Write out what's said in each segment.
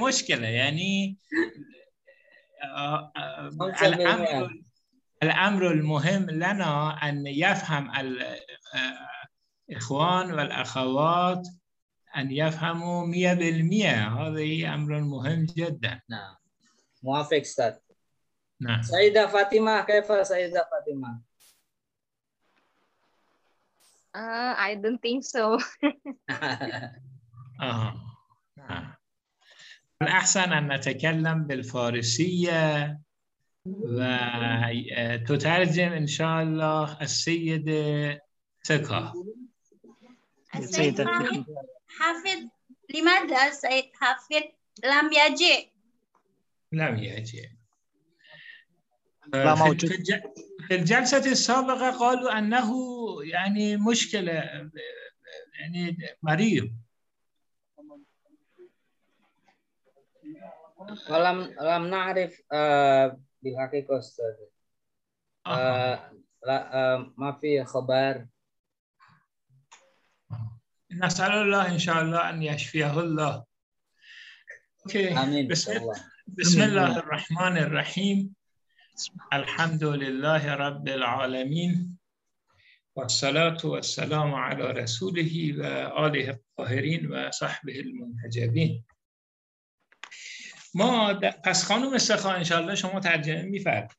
مشكلة يعني الامر الأمر المهم لنا أن يفهم الاخوان والأخوات أن يفهموا 100% هذا أمر مهم جدا نعم موافق أستاذ نعم سيدة فاطمة كيف سيدة فاطمة؟ Uh, I don't think so. آه. نعم. الأحسن أن نتكلم بالفارسية وتترجم إن شاء الله السيدة ثقة. السيد حافظ لماذا سيد حافظ لم يجي؟ لم يجي في الجلسة السابقة قالوا أنه يعني مشكلة يعني مريض. ولم لم نعرف بالحقيقة أستاذ لا ما في خبر نسأل الله إن شاء الله أن يشفيه الله أوكي. آمين بسم, الله بسم الله الرحمن الرحيم الحمد لله رب العالمين والصلاة والسلام على رسوله وآله الطاهرين وصحبه المنتجبين ما د- پس خانم سخا انشالله شما ترجمه میفرد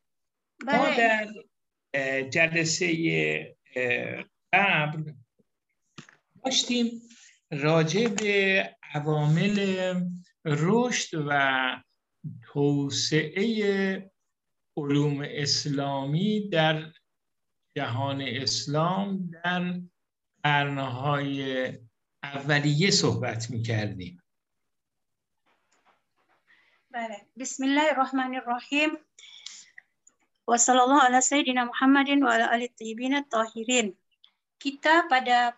ما بله. در جلسه قبل داشتیم راجع به عوامل رشد و توسعه علوم اسلامی در جهان اسلام در قرنهای اولیه صحبت می کردیم Bismillahirrahmanirrahim. Wassalamualaikum ala sayyidina Muhammadin wa ala alihi tayyibin tahirin. Kita pada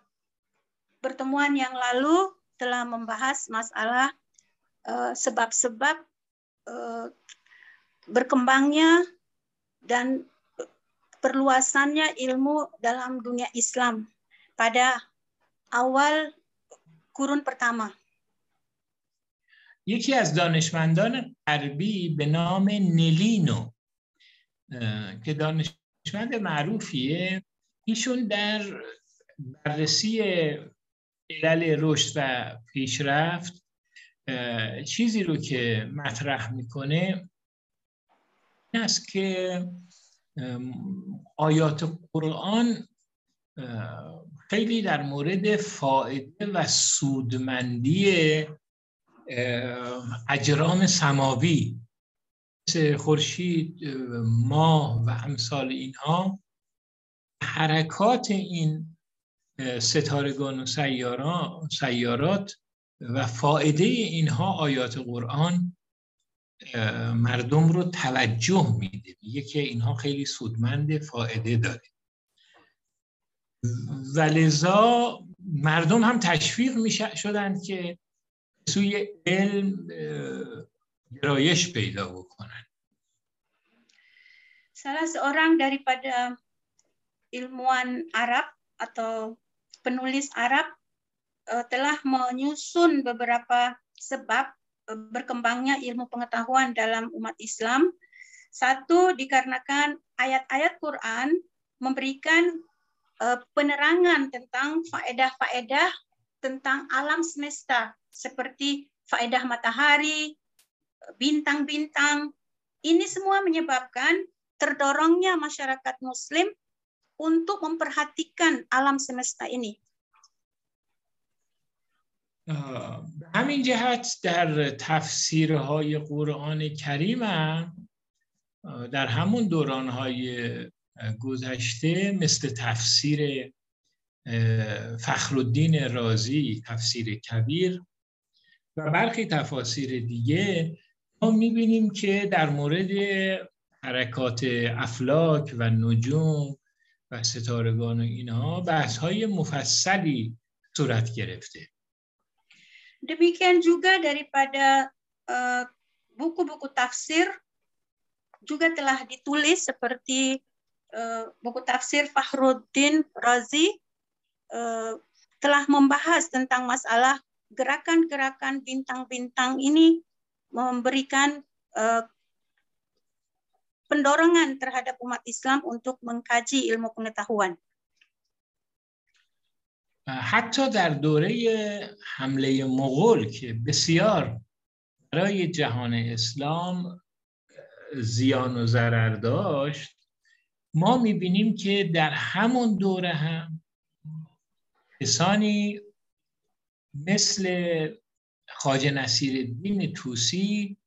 pertemuan yang lalu telah membahas masalah eh, sebab-sebab uh, uh, berkembangnya dan perluasannya ilmu dalam dunia Islam pada awal kurun pertama. یکی از دانشمندان غربی به نام نلینو که دانشمند معروفیه. ایشون در بررسی علل رشد و پیشرفت چیزی رو که مطرح می‌کنه این است که آیات قرآن خیلی در مورد فایده و سودمندی اجرام سماوی مثل خورشید اه، ماه و امثال اینها حرکات این ستارگان و سیارا- سیارات و فایده اینها آیات قرآن مردم رو توجه میده. میگه که اینها خیلی سودمند فایده داره. و لذا مردم هم تشویق می شدند که سوی علم اه، گرایش پیدا بکنن Salah seorang daripada ilmuwan Arab atau penulis Arab eh, telah menyusun beberapa sebab eh, berkembangnya ilmu pengetahuan dalam umat Islam. Satu dikarenakan ayat-ayat Quran memberikan eh, penerangan tentang faedah-faedah tentang alam semesta seperti faedah matahari, bintang-bintang. Ini semua menyebabkan terdorongnya masyarakat muslim untuk memperhatikan alam semesta ini. آه، به همین جهت در تفسیرهای قرآن کریم هم آه، در همون دورانهای اه، گذشته مثل تفسیر اه، فخرالدین رازی تفسیر کبیر و برخی تفاسیر دیگه ما می‌بینیم که در مورد حرکات افلاک و نجوم و ستارگان و اینها بحث های مفصلی صورت گرفته Demikian juga daripada eh, buku-buku tafsir juga telah ditulis seperti eh, buku tafsir Fakhruddin Razi eh, telah membahas tentang masalah gerakan-gerakan bintang-bintang ini memberikan uh, pendorongan terhadap umat Islam untuk mengkaji ilmu pengetahuan. حتی در دوره حمله مغول که بسیار برای جهان اسلام زیان و ضرر داشت ما می‌بینیم که در همون دوره هم کسانی مثل خاجه نصیر الدین توسی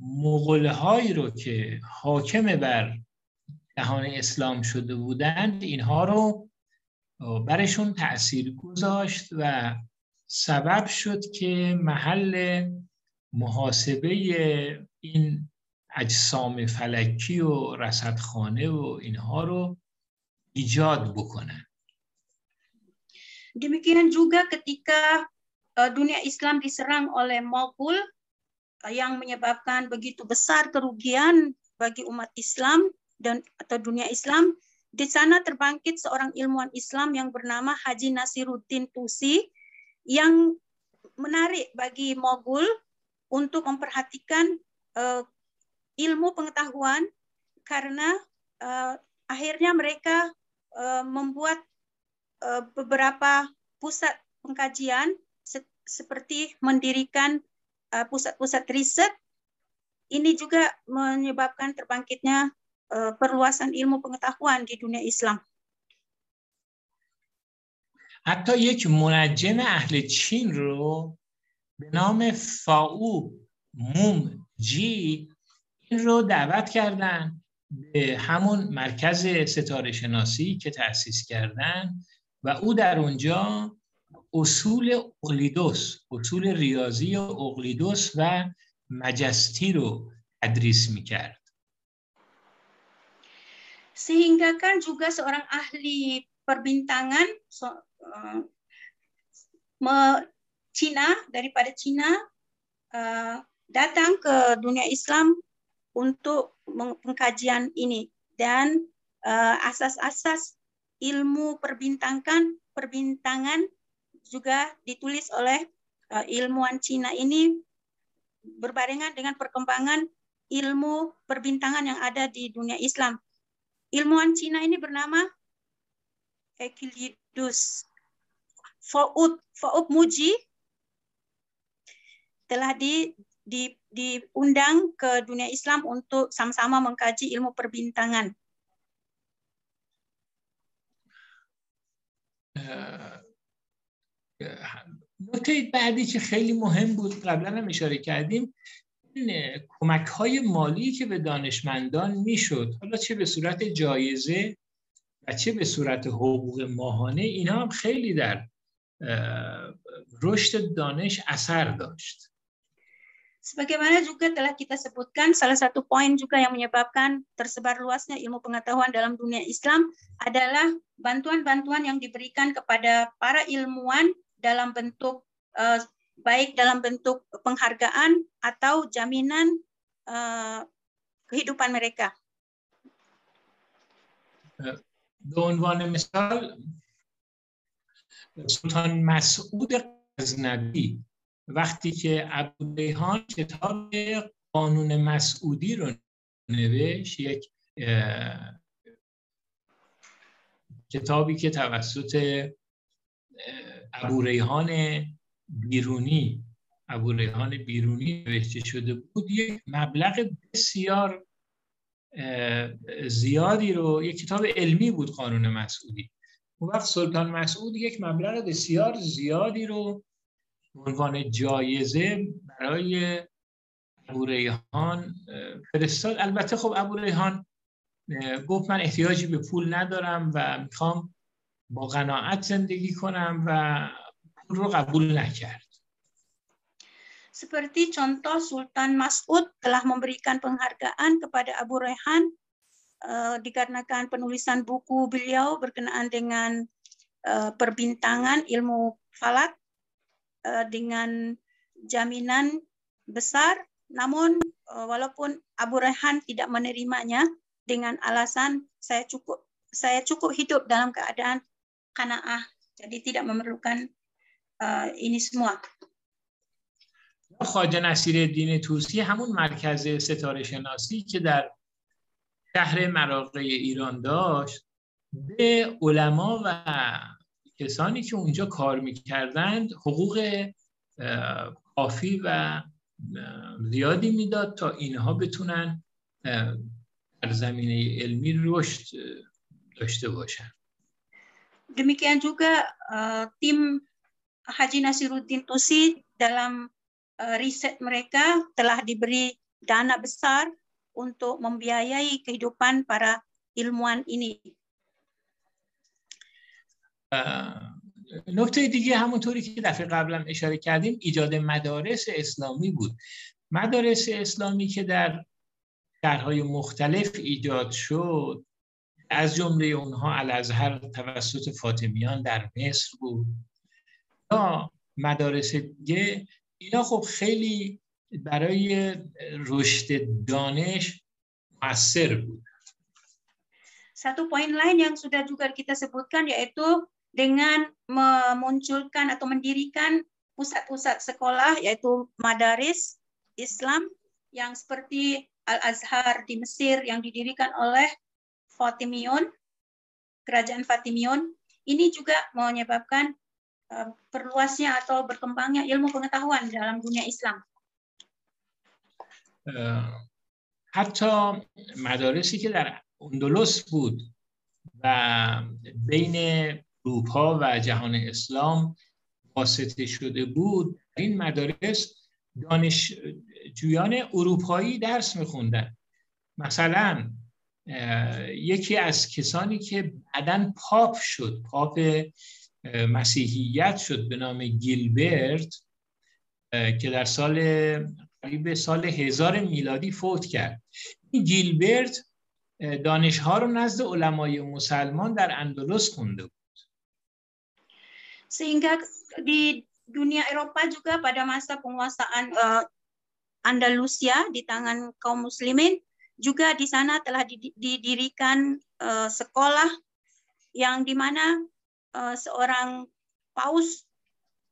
مغله رو که حاکم بر جهان اسلام شده بودند اینها رو برشون تأثیر گذاشت و سبب شد که محل محاسبه این اجسام فلکی و رصدخانه و اینها رو ایجاد بکنن. Demikian juga ketika dunia Islam diserang oleh Mogul yang menyebabkan begitu besar kerugian bagi umat Islam dan atau dunia Islam, di sana terbangkit seorang ilmuwan Islam yang bernama Haji Nasiruddin Tusi yang menarik bagi Mogul untuk memperhatikan uh, ilmu pengetahuan karena uh, akhirnya mereka uh, membuat uh, beberapa pusat pengkajian se seperti mendirikan pusat-pusat uh, riset. Ini juga menyebabkan terbangkitnya uh, perluasan ilmu pengetahuan di dunia Islam. حتی یک منجم اهل چین رو به نام فاو موم جی این رو دعوت کردن به همون مرکز ستاره شناسی که تأسیس کردن و او در اونجا اصول اقلیدوس اصول ریاضی اقلیدوس و مجستی رو تدریس میکرد sehingga kan juga seorang ahli perbintangan Cina daripada Cina uh, datang ke dunia Islam untuk pengkajian ini dan uh, asas-asas ilmu perbintangan perbintangan juga ditulis oleh uh, ilmuwan Cina ini berbarengan dengan perkembangan ilmu perbintangan yang ada di dunia Islam. Ilmuwan Cina ini bernama Euclidus Fa'ud Fa'ud Muji telah di, di, diundang ke dunia Islam untuk sama-sama mengkaji ilmu perbintangan. نکته بعدی که خیلی مهم بود قبلا هم اشاره کردیم این کمک های مالی که به دانشمندان می‌شد حالا چه به صورت جایزه و چه به صورت حقوق ماهانه اینا هم خیلی در رشد دانش اثر داشت. Sebagaimana juga telah kita sebutkan, salah satu poin juga yang menyebabkan tersebar luasnya ilmu pengetahuan dalam dunia Islam adalah bantuan-bantuan yang diberikan kepada para ilmuwan dalam bentuk uh, baik dalam bentuk penghargaan atau jaminan uh, kehidupan mereka. به عنوان مثال سلطان مسعود غزنوی وقتی که ابوریحان کتاب قانون مسعودی رو نوشت یک کتابی که توسط ابوریحان بیرونی ابوریحان بیرونی نوشته شده بود یک مبلغ بسیار زیادی رو یک کتاب علمی بود قانون مسعودی. اون وقت سلطان مسعود یک مبلغ بسیار زیادی رو عنوان جایزه برای ابو ریحان فرستاد البته خب ابو ریحان گفت من احتیاجی به پول ندارم و میخوام با قناعت زندگی کنم و پول رو قبول نکرد Seperti contoh Sultan Mas'ud telah memberikan penghargaan kepada Abu Rehan uh, dikarenakan penulisan buku beliau berkenaan dengan uh, perbintangan ilmu falak uh, dengan jaminan besar namun uh, walaupun Abu Rehan tidak menerimanya dengan alasan saya cukup saya cukup hidup dalam keadaan kanaah jadi tidak memerlukan uh, ini semua خواجه نصیر الدین توسی همون مرکز ستاره شناسی که در شهر مراقه ایران داشت به علما و کسانی که اونجا کار می‌کردند حقوق کافی و زیادی می‌داد تا اینها بتونن در زمینه علمی رشد داشته باشن Demikian juga uh, tim Haji Nasiruddin Tusi dalam uh, riset mereka telah diberi dana besar untuk membiayai kehidupan para ilmuwan ini. نکته دیگه همونطوری که دفعه قبلا اشاره کردیم ایجاد مدارس اسلامی بود. مدارس اسلامی که در شهرهای مختلف ایجاد شد از جمله اونها الازهر توسط فاطمیان در مصر بود. یا مدارس دیگه اینا خب خیلی برای رشد دانش مؤثر بود. Satu poin lain yang sudah juga kita sebutkan yaitu dengan memunculkan atau mendirikan pusat-pusat sekolah yaitu madaris Islam yang seperti Al-Azhar di Mesir yang didirikan oleh Fatimion, kerajaan Fatimion, ini juga menyebabkan perluasnya atau berkembangnya ilmu pengetahuan dalam dunia Islam. حتی مدارسی که در اندلس بود و بین اروپا و جهان اسلام واسطه شده بود. این مدارس دانشجویان اروپایی درس میخوندن. مثلا یکی از کسانی که بعدا پاپ شد پاپ مسیحیت شد به نام گیلبرت که در سال قریب سال هزار میلادی فوت کرد. این گیلبرت دانشها رو نزد علمای مسلمان در اندلس خونده بود. Sehingga di dunia Eropa juga pada masa penguasaan uh, Andalusia di tangan kaum muslimin juga di sana telah didirikan uh, sekolah yang di mana uh, seorang paus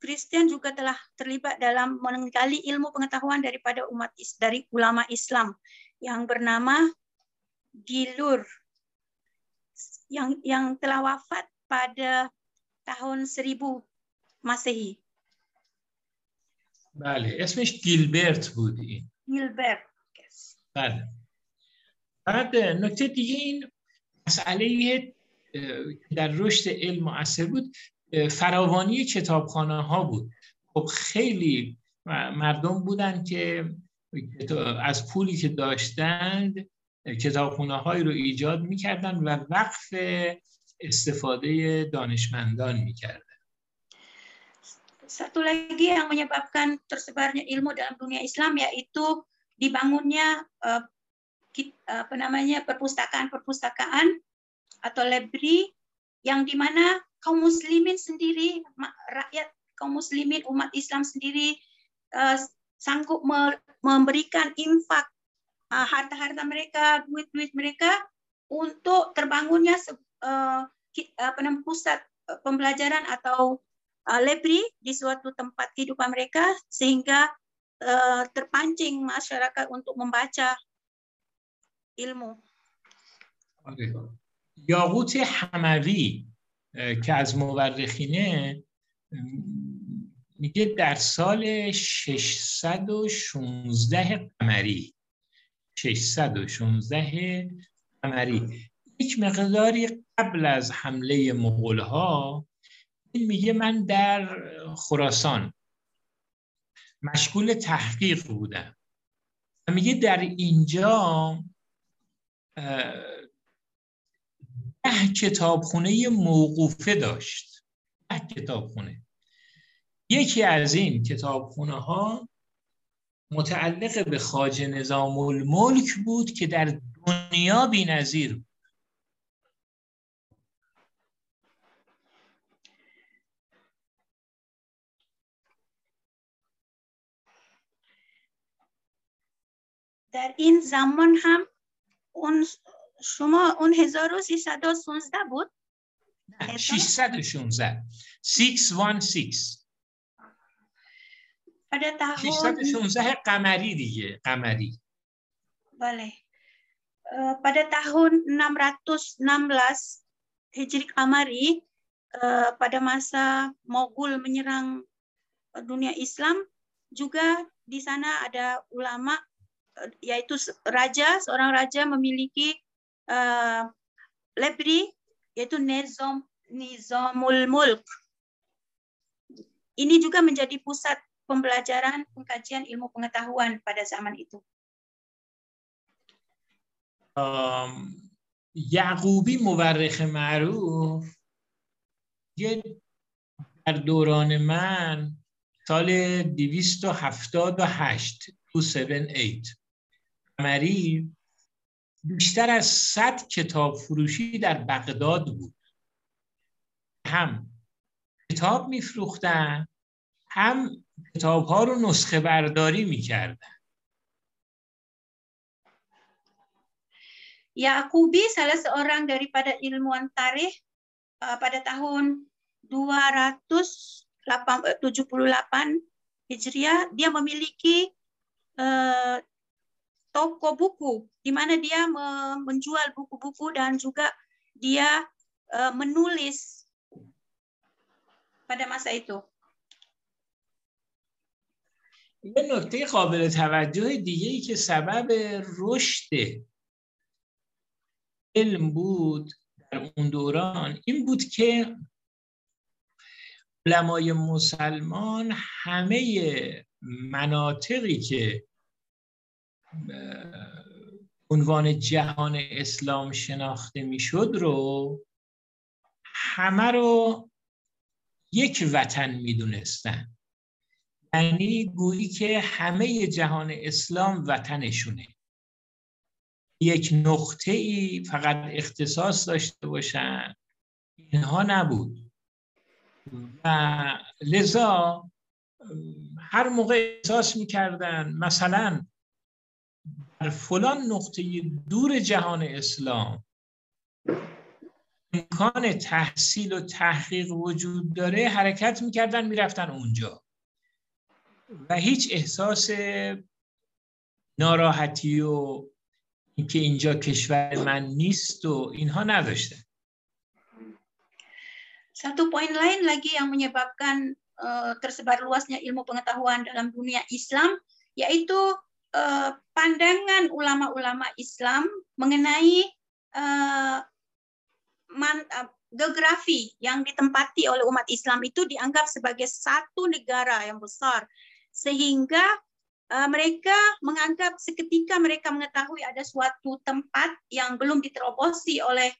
Kristen juga telah terlibat dalam menggali ilmu pengetahuan daripada umat dari ulama Islam yang bernama Gilur yang yang telah wafat pada tahun 1000 Masehi. بله اسمش گیلبرت بود این. گیلبرت بله. بعد نکته دیگه این مسئله در رشد علم مؤثر بود فراوانی کتابخانه ها بود. خب خیلی مردم بودن که از پولی که داشتند کتابخونه هایی رو ایجاد می‌کردن و وقف استفاده دانشمندان میکردن Satu lagi yang menyebabkan tersebarnya ilmu dalam dunia Islam yaitu dibangunnya uh, apa namanya perpustakaan-perpustakaan atau library yang dimana kaum muslimin sendiri rakyat kaum muslimin umat Islam sendiri uh, sanggup memberikan infak uh, harta-harta mereka duit-duit mereka untuk terbangunnya uh, apa namanya pusat pembelajaran atau uh, library di suatu tempat kehidupan mereka sehingga uh, terpancing masyarakat untuk membaca ilmu. یاقوت حموی که از مورخینه میگه در سال 616 قمری 616 قمری یک مقداری قبل از حمله مغول ها این میگه من در خراسان مشغول تحقیق بودم. و میگه در اینجا ده کتابخونه موقوفه داشت. ده کتابخونه. یکی از این کتابخونه ها متعلق به خاج نظام الملک بود که در دنیا بی نظیر بود. در این زمان هم اون شما اون 1316 بود 616 616 pada tahun 616 قمری دیگه قمری boleh Eh, pada tahun 616 Hijri Kamari eh, pada masa Mogul menyerang eh, dunia Islam juga di sana ada ulama eh, yaitu se- raja seorang raja memiliki eh, lebri yaitu Nizam Nizamul Mulk ini juga menjadi pusat pembelajaran pengkajian ilmu pengetahuan pada zaman itu آم، یعقوبی مورخ معروف یه در دوران من سال 278 278 قمری بیشتر از 100 کتاب فروشی در بغداد بود. هم کتاب میفروختن هم کتاب ها رو نسخه برداری می‌کردن. Yaqubi salah seorang daripada ilmuwan tarikh uh, pada tahun 278 Hijriah dia memiliki uh, toko buku di mana dia me- menjual buku-buku dan juga dia uh, menulis pada masa itu. یه نکته قابل توجه دیگه ای که سبب رشد علم بود در اون دوران این بود که علمای مسلمان همه مناطقی که عنوان جهان اسلام شناخته می‌شد رو همه رو یک وطن می‌دونستن. یعنی گویی که همه جهان اسلام وطنشونه. یک نقطه ای فقط اختصاص داشته باشن اینها نبود. و لذا هر موقع احساس می‌کردن مثلا فلان نقطه دور جهان اسلام امکان تحصیل و تحقیق وجود داره حرکت می‌کردن می‌رفتن اونجا. و هیچ احساس ناراحتی و اینکه اینجا کشور من نیست و اینها نداشتن. Satu poin lain lagi yang menyebabkan eh, tersebar luasnya ilmu pengetahuan dalam dunia Islam yaitu eh, pandangan ulama-ulama Islam mengenai eh, eh, geografi yang ditempati oleh umat Islam itu dianggap sebagai satu negara yang besar. Sehingga eh, mereka menganggap seketika mereka mengetahui ada suatu tempat yang belum diterobosi oleh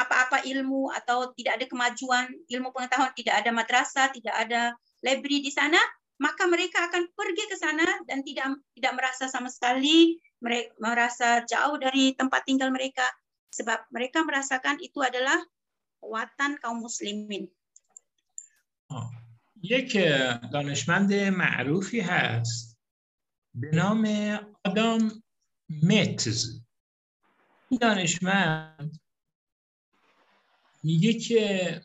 apa-apa ilmu atau tidak ada kemajuan ilmu pengetahuan, tidak ada madrasah, tidak ada library di sana, maka mereka akan pergi ke sana dan tidak tidak merasa sama sekali mereka merasa jauh dari tempat tinggal mereka sebab mereka merasakan itu adalah watan kaum muslimin. آه. یک دانشمند معروفی هست به نام آدام متز این دانشمند میگه که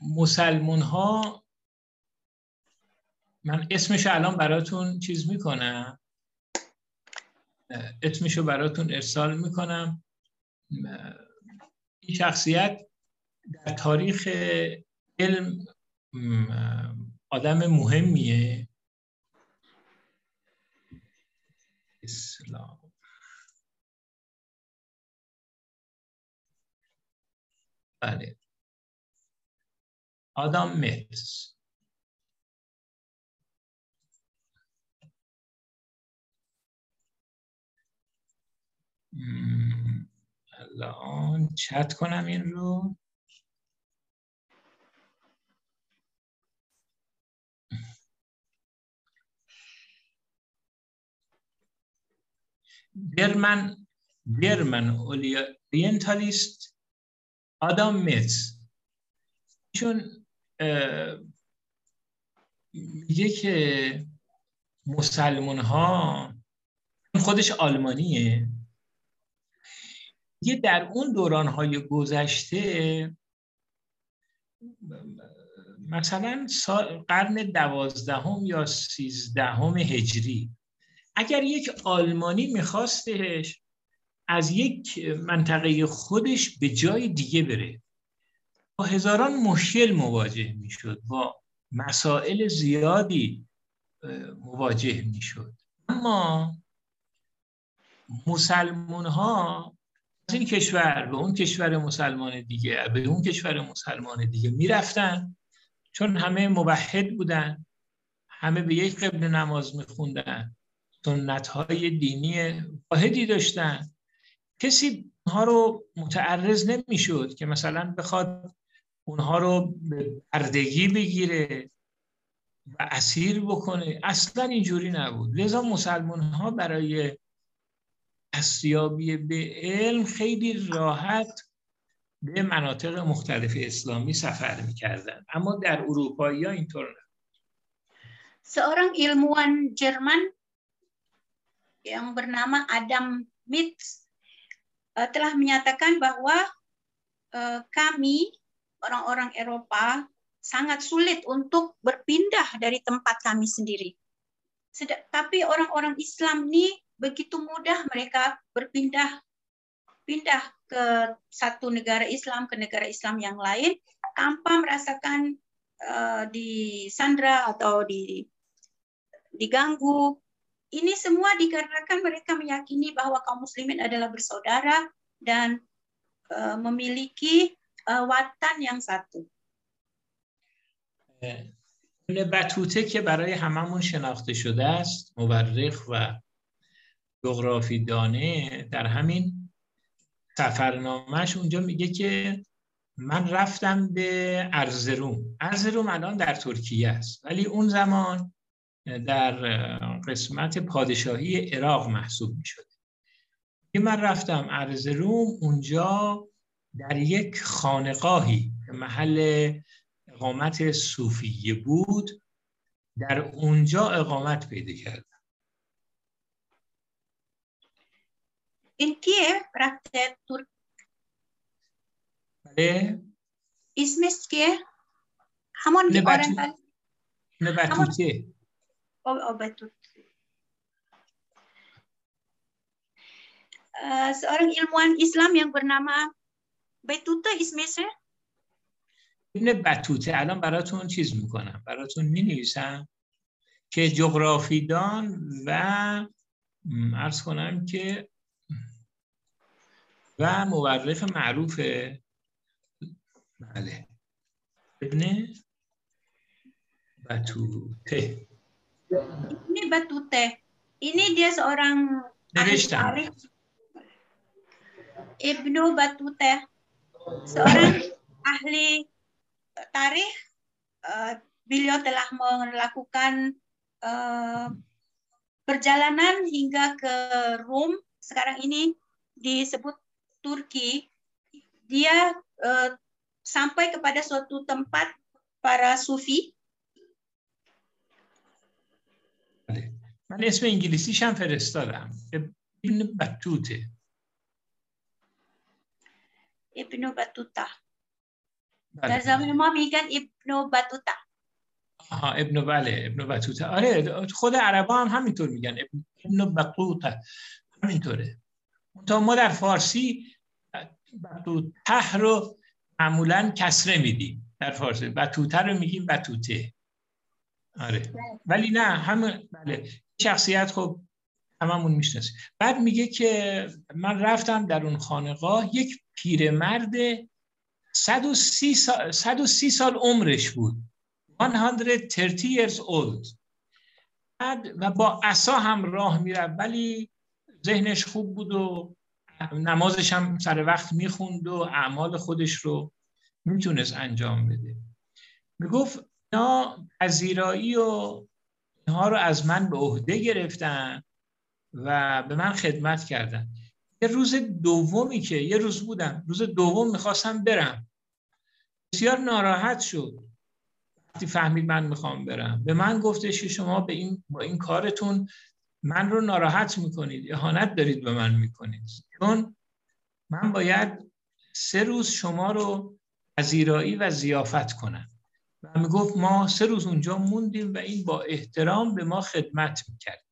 مسلمون ها من اسمش الان براتون چیز می‌کنم. اسمش رو براتون ارسال می‌کنم. این شخصیت در تاریخ علم آدم مهمیه. اسلام. بله. آدام متز الان چت کنم این رو. برمن برمن اورینتالیست آدام میتز چون میگه که مسلمان ها خودش آلمانیه. یه در اون دوران های گذشته مثلا قرن دوازدهم یا سیزدهم هجری. اگر یک آلمانی میخواستش از یک منطقه خودش به جای دیگه بره با هزاران مشکل مواجه می‌شد با مسائل زیادی مواجه می‌شد. اما مسلمون ها این کشور به اون کشور مسلمان دیگه به اون کشور مسلمان دیگه می‌رفتن چون همه موحد بودن همه به یک قبل نماز میخوندن سنت های دینی واحدی داشتن. کسی اونها رو متعرض نمی‌شد که مثلا بخواد اونها رو به بردگی بگیره و اسیر بکنه. اصلا اینجوری نبود. لذا مسلمان ها برای دستیابی به علم خیلی راحت به مناطق مختلف اسلامی سفر میکردن اما در اروپایی ها اینطور نه Seorang ilmuwan Jerman yang bernama Adam Mitz telah menyatakan bahwa kami orang-orang Eropa sangat sulit untuk berpindah dari tempat kami sendiri. Tapi orang-orang Islam ini begitu mudah mereka berpindah pindah ke satu negara Islam ke negara Islam yang lain tanpa merasakan uh, disandra atau di diganggu. Ini semua dikarenakan mereka meyakini bahwa kaum muslimin adalah bersaudara dan uh, memiliki uh, watan yang satu. بطوته که برای هممون شناخته شده است مورخ و جغرافی دانه در همین سفرنامهش اونجا میگه که من رفتم به ارزروم. ارزروم الان در ترکیه است. ولی اون زمان در قسمت پادشاهی عراق محسوب می شده من رفتم ارزروم اونجا در یک خانقاهی محل اقامت صوفیه بود. در اونجا اقامت پیدا کردم In Kiev praktek Turk. بله اسمش که همون که نبتو- orang نه بطوته betul. Eh, seorang ilmuwan Islam yang bernama Betuta ismese? ابن بطوته الان براتون چیز می‌کنم براتون می نویسم که جغرافیدان و عرض کنم که و مورخ معروف بله ابن بطوته ini Batute. Ini dia seorang ahli نوشتم tarikh. Ibnu Batute, seorang ahli tarikh. Eh, beliau telah melakukan eh, perjalanan hingga ke Rom. Sekarang ini disebut Turki. Dia eh, sampai kepada suatu tempat para sufi. من اسم انگلیسیش هم فرستادم ابن بطوته Batuta. بله. در زمان ما میگن Ibnu Batuta. آها ابن بله ابن بطوته آره خود عربا هم همینطور میگن ابن, ابن بطوته همینطوره تا ما در فارسی بطوته رو معمولا کسره میدیم در فارسی. بطوته رو میگیم بطوته آره. ولی نه همه بله. شخصیت خب هممون می‌شناسیم. بعد میگه که من رفتم در اون خانقاه یک پیرمرد 130 سال, 130 سال عمرش بود. 130 years old. بعد و با عصا هم راه می‌رفت. ولی ذهنش خوب بود و نمازش هم سر وقت می‌خوند و اعمال خودش رو می‌تونست انجام بده. می‌گفت اینا پذیرایی و اینها رو از من به عهده گرفتن و به من خدمت کردن. یه روز دومی که یه روز بودم روز دوم می‌خواستم برم. بسیار ناراحت شد. وقتی فهمید من می‌خوام برم. به من گفتش که شما به این با این کارتون من رو ناراحت می‌کنید اهانت دارید به من می‌کنید. چون من باید سه روز شما رو پذیرایی و زیافت کنن و می‌گفت ما سه روز اونجا موندیم و این با احترام به ما خدمت می‌کرد.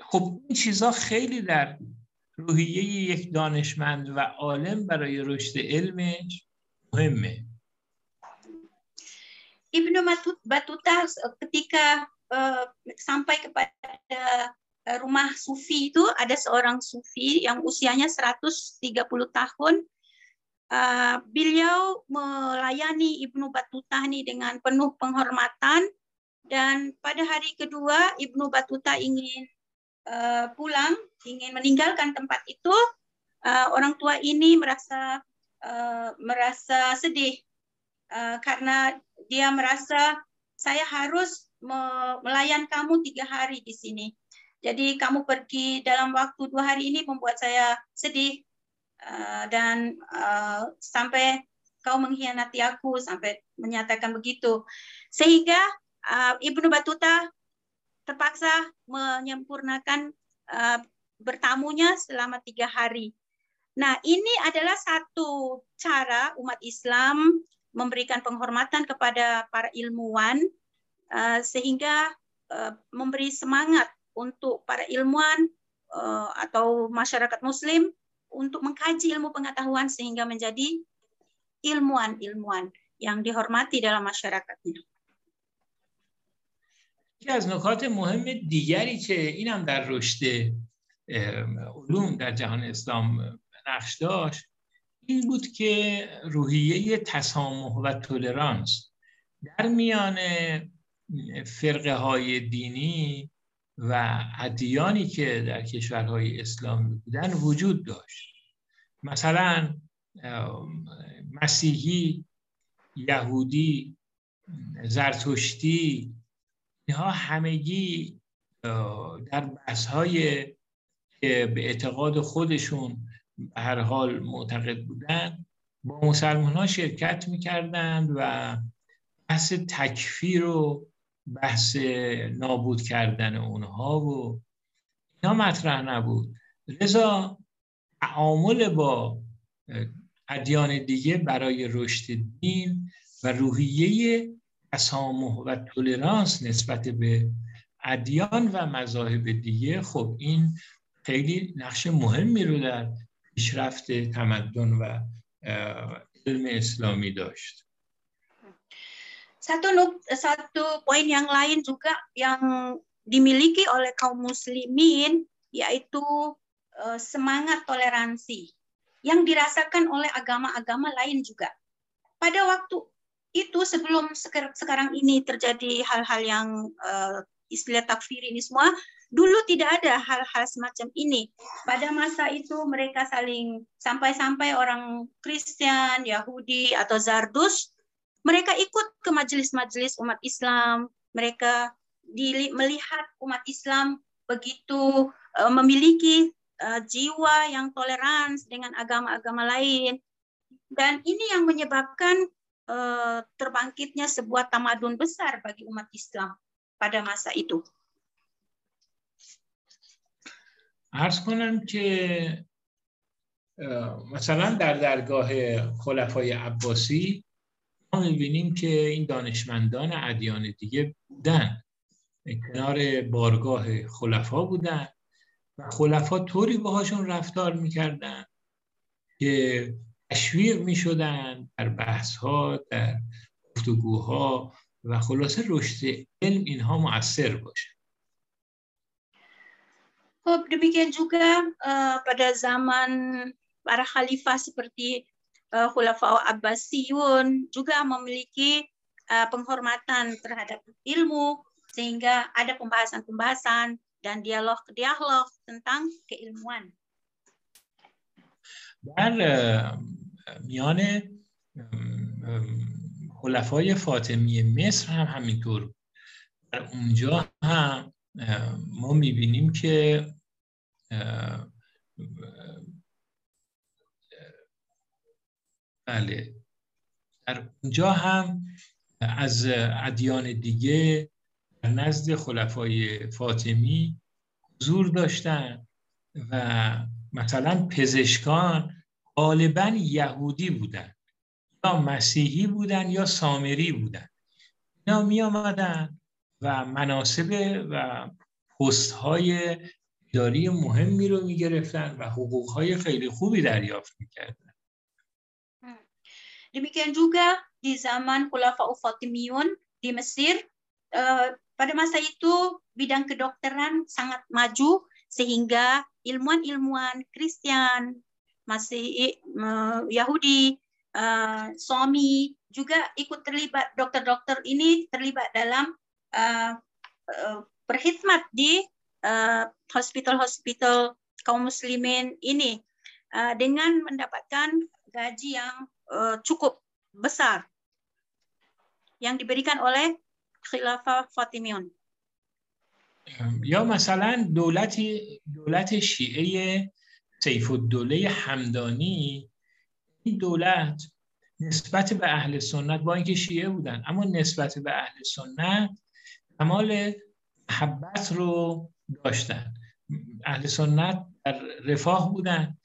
خب این چیزا خیلی در روحیه یک دانشمند و عالم برای رشد علمش مهمه. Ibnu Batuta ketika uh, sampai kepada rumah sufi itu ada seorang sufi yang usianya 130 tahun. Uh, beliau melayani Ibnu Batuta ini dengan penuh penghormatan dan pada hari kedua Ibnu Batuta ingin uh, pulang, ingin meninggalkan tempat itu. Uh, orang tua ini merasa uh, merasa sedih uh, karena dia merasa saya harus melayan kamu tiga hari di sini. Jadi kamu pergi dalam waktu dua hari ini membuat saya sedih uh, dan uh, sampai kau mengkhianati aku sampai menyatakan begitu. Sehingga uh, Ibnu Batuta terpaksa menyempurnakan bertamunya selama tiga hari. Nah, ini adalah satu cara umat Islam memberikan penghormatan kepada para ilmuwan sehingga uh, memberi semangat untuk para ilmuwan uh, atau masyarakat muslim untuk mengkaji ilmu pengetahuan sehingga menjadi ilmuwan-ilmuwan yang dihormati dalam masyarakatnya. یکی از نکات مهم دیگری که این هم در رشد علوم در جهان اسلام نقش داشت این بود که روحیه تسامح و تولرانس در میان فرقه های دینی و ادیانی که در کشورهای اسلامی بودن وجود داشت. مثلا مسیحی یهودی زرتشتی اینها همگی در بحث های که به اعتقاد خودشون هر حال معتقد بودن با مسلمان ها شرکت می‌کردند و بحث تکفیر و بحث نابود کردن اونها و اینا مطرح نبود. لذا تعامل با ادیان دیگه برای رشد دین و روحیه تسامح و تولرانس نسبت به ادیان و مذاهب دیگه خب این خیلی نقش مهمی رو در پیشرفت تمدن و علم اسلامی داشت. Satu satu poin yang lain juga yang dimiliki oleh kaum muslimin yaitu uh, semangat toleransi yang dirasakan oleh agama-agama lain juga. Pada waktu itu sebelum sekarang ini terjadi hal-hal yang uh, istilah takfir ini semua, Dulu tidak ada hal-hal semacam ini. Pada masa itu mereka saling sampai-sampai orang Kristen, Yahudi atau Zardus, mereka ikut ke majelis-majelis umat Islam. Mereka melihat umat Islam begitu uh, memiliki uh, jiwa yang toleransi dengan agama-agama lain. Dan ini yang menyebabkan uh, terbangkitnya sebuah tamadun besar bagi umat Islam pada masa itu. ارز کنم که مثلا در درگاه خلفای عباسی می‌بینیم که این دانشمندان ادیان دیگه بودن. کنار بارگاه خلفا بودن و خلفا طوری باهاشون رفتار می‌کردن که تشویق می‌شدن در بحث ها در گفتگوها و خلاصه رشد علم اینها مؤثر باشه. demikian juga pada zaman para khalifah seperti Khulafaul Abbasiyun juga memiliki uh, penghormatan terhadap ilmu sehingga ada pembahasan-pembahasan dan dialog-dialog tentang keilmuan. در میان خلفای فاطمی مصر هم همینطور در اونجا هم ما میبینیم که بله در اونجا هم از ادیان دیگه در نزد خلفای فاطمی حضور داشتن و مثلا پزشکان غالبا یهودی بودن یا مسیحی بودن یا سامری بودن اینا می آمدن و مناسب و پست های اداری مهمی رو می گرفتن و حقوق های خیلی خوبی دریافت می کردن. Demikian juga di zaman Khulafaul Fatimiyun di Mesir, eh, pada masa itu bidang kedokteran sangat maju sehingga ilmuwan-ilmuwan Kristen, masih eh, Yahudi, eh, suami juga ikut terlibat. Dokter-dokter ini terlibat dalam eh, eh, berkhidmat di hospital-hospital kaum muslimin ini dengan mendapatkan gaji yang cukup besar yang diberikan oleh Khilafah Fatimiyun. یا مثلا دولت دولت شیعه سیف الدوله همدانی این دولت نسبت به اهل سنت با اینکه شیعه بودن اما نسبت به اهل سنت کمال محبت رو داشتن اهل سنت در رفاه بودن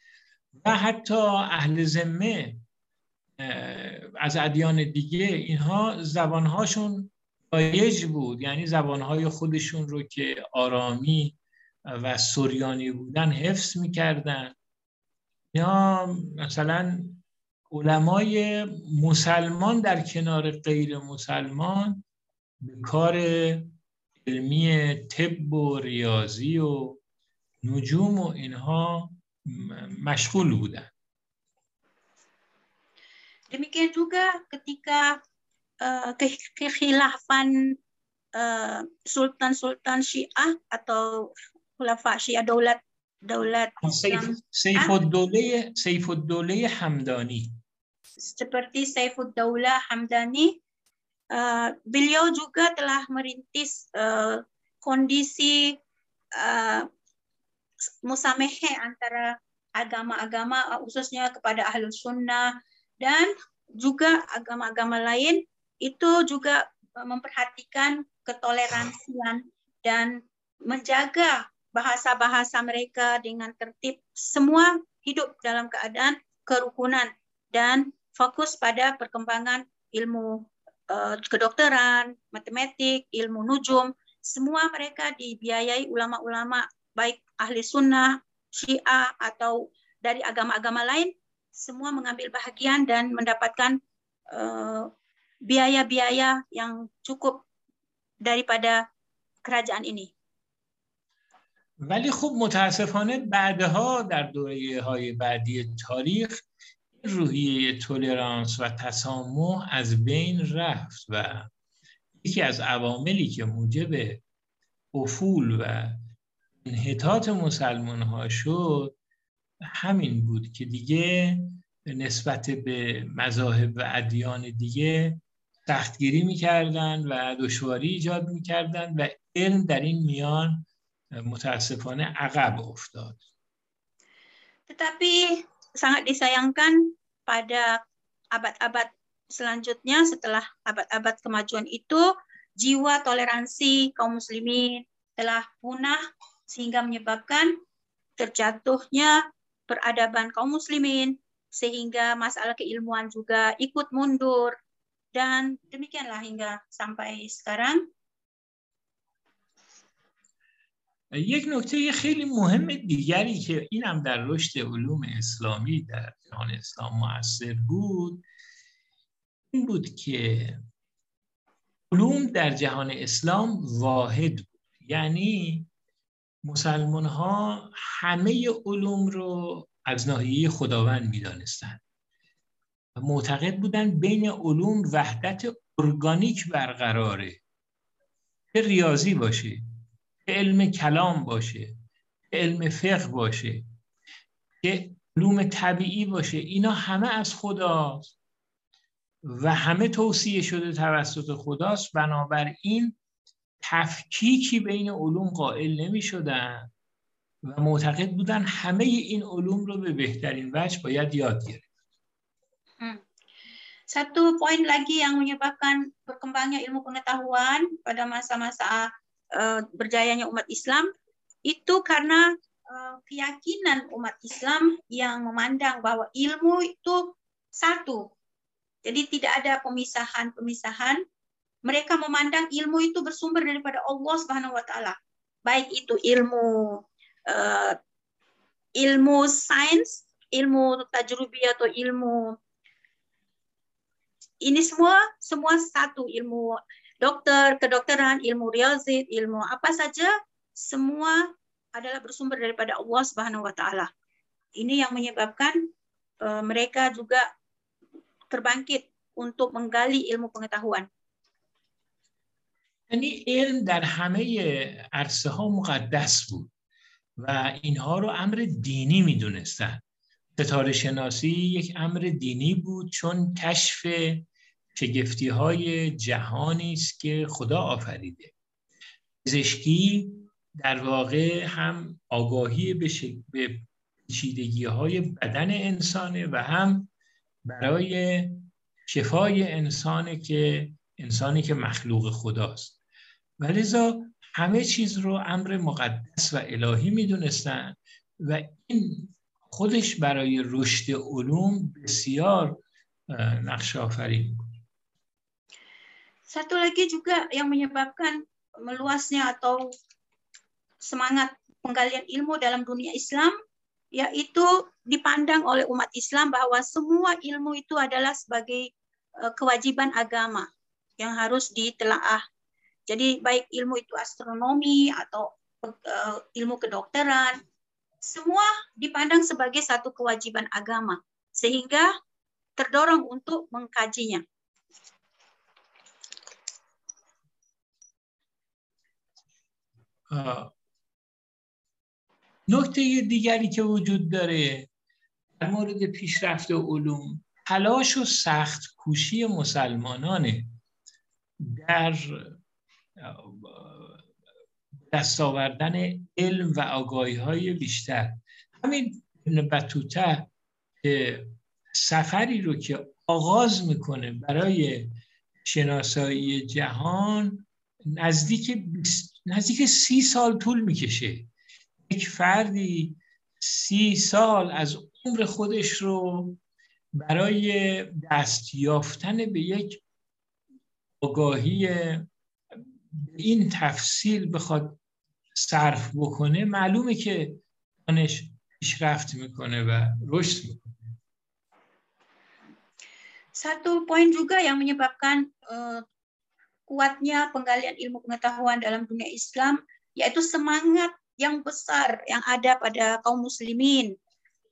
و حتی اهل ذمه از ادیان دیگه اینها زبانهاشون رایج بود. یعنی زبانهای خودشون رو که آرامی و سوریانی بودن حفظ می‌کردن. یا مثلا علمای مسلمان در کنار غیر مسلمان به کار علمی طب و ریاضی و نجوم و اینها مشغول بودن. Demikian juga ketika uh, kekhilafan eh, sultan-sultan Syiah atau khulafa Syiah daulat daulat ah, Islam. Saifuddaulah Hamdani. Seperti Saifuddaulah Hamdani, uh, beliau juga telah merintis uh, kondisi uh, musamehe antara agama-agama khususnya kepada ahlus sunnah dan juga agama-agama lain itu juga uh, memperhatikan ketoleransian dan menjaga bahasa-bahasa mereka dengan tertib. Semua hidup dalam keadaan kerukunan dan fokus pada perkembangan ilmu uh, kedokteran, matematik, ilmu nujum, semua mereka dibiayai ulama-ulama baik ahli sunnah, syiah atau dari agama-agama lain, semua mengambil bahagian dan mendapatkan uh, biaya-biaya yang cukup daripada kerajaan ini. ولی خب متاسفانه بعدها در دوره های بعدی تاریخ روحیه تولرانس و تسامح از بین رفت و یکی از عواملی که موجب افول و انحطاط مسلمان ها شد همین بود که دیگه نسبت به مذاهب و ادیان دیگه سختگیری می‌کردن و دشواری ایجاد می‌کردن و علم در این میان متاسفانه عقب افتاد Tetapi sangat disayangkan pada abad-abad selanjutnya setelah abad-abad kemajuan itu jiwa toleransi kaum muslimin telah punah sehingga menyebabkan terjatuhnya peradaban kaum muslimin sehingga masalah keilmuan juga ikut mundur. Dan demikianlah hingga sampai sekarang. یک نکته خیلی مهم دیگری که این هم در رشد علوم اسلامی در جهان اسلام موثر بود این بود که علوم در جهان اسلام واحد بود. یعنی مسلمان ها همه علوم رو از ناحیه خداوند می‌دانستند و معتقد بودن بین علوم وحدت ارگانیک برقراره. که ریاضی باشه که علم کلام باشه که علم فقه باشه که علوم طبیعی باشه اینا همه از خداست و همه توصیه شده توسط خداست. بنابراین تفکیکی بین علوم قائل نمی شدن و معتقد بودن همه این علوم رو به بهترین وجه باید یاد گرفت Satu poin lagi yang menyebabkan berkembangnya ilmu pengetahuan pada masa-masa uh, berjayanya umat Islam itu karena uh, keyakinan umat Islam yang memandang bahwa ilmu itu satu Jadi tidak ada pemisahan-pemisahan. mereka memandang ilmu itu bersumber daripada Allah Subhanahu wa taala. Baik itu ilmu uh, ilmu sains, ilmu tajrubi atau ilmu ini semua semua satu ilmu dokter, kedokteran, ilmu riyazid, ilmu apa saja semua adalah bersumber daripada Allah Subhanahu wa taala. Ini yang menyebabkan uh, mereka juga terbangkit untuk menggali ilmu pengetahuan. یعنی علم در همه عرصه ها مقدس بود و اینها رو امر دینی می‌دونستن. ستاره شناسی یک امر دینی بود چون کشف شگفتی های جهانی است که خدا آفریده. پزشکی در واقع هم آگاهی به, به پیچیدگی های بدن انسانه و هم برای شفای انسانه که انسانی که مخلوق خداست. و لذا همه چیز رو امر مقدس و الهی میدونستن و این خودش برای رشد علوم بسیار نقش آفرین بود Satu lagi juga yang menyebabkan meluasnya atau semangat penggalian ilmu dalam dunia Islam yaitu dipandang oleh umat Islam bahwa semua ilmu itu adalah sebagai kewajiban agama yang harus ditelaah. Jadi baik ilmu itu astronomi atau ilmu kedokteran, semua dipandang sebagai satu kewajiban agama sehingga terdorong untuk mengkajinya. نکته دیگری که وجود داره در مورد پیشرفت علوم تلاش و سخت کوشی مسلمانانه در دست آوردن علم و آگاهی های بیشتر. همین بطوته سفری رو که آغاز می‌کنه برای شناسایی جهان نزدیک نزدیک سی سال طول می‌کشه. یک فردی سی سال از عمر خودش رو برای دست یافتن به یک آگاهی این تفصیل بخواد صرف بکنه معلومه که دانش پیشرفت میکنه و رشد میکنه Satu poin juga yang menyebabkan uh, kuatnya penggalian ilmu pengetahuan dalam dunia Islam yaitu semangat yang besar yang ada pada kaum muslimin.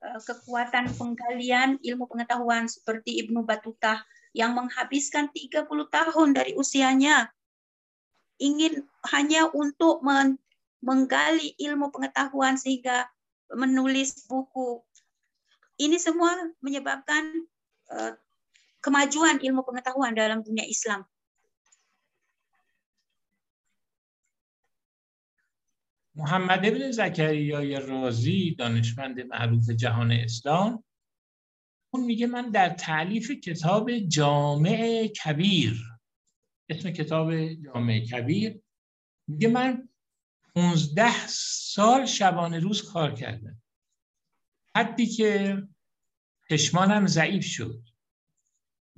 Uh, kekuatan penggalian ilmu pengetahuan seperti Ibnu Battuta yang menghabiskan 30 tahun dari usianya ingin hanya untuk men menggali ilmu pengetahuan sehingga menulis buku. Ini semua menyebabkan uh, kemajuan ilmu pengetahuan dalam dunia Islam. محمد ابن زکریای رازی دانشمند معروف جهان اسلام اون میگه من در تعلیف کتاب جامع کبیر اسم کتاب جامع کبیر. میگه من 15 سال شبانه روز کار کردم. حدی که چشمانم ضعیف شد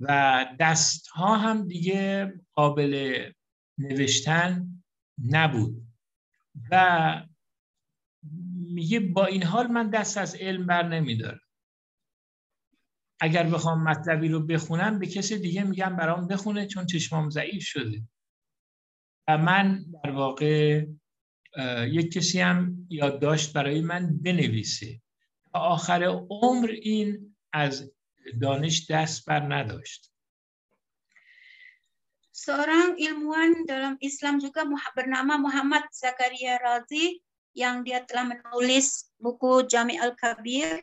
و دست ها هم دیگه قابل نوشتن نبود. و میگه با این حال من دست از علم بر نمیدارم. اگر بخوام مطلبی رو بخونم به کسی دیگه میگم برام بخونه چون چشمام ضعیف شده. و من در واقع یک کسی هم یادداشت برای من بنویسه. تا آخر عمر این از دانش دست بر نداشت. Seorang ilmuwan dalam Islam juga bernama Muhammad Zakaria Razi yang dia telah menulis buku Jami Al-Kabir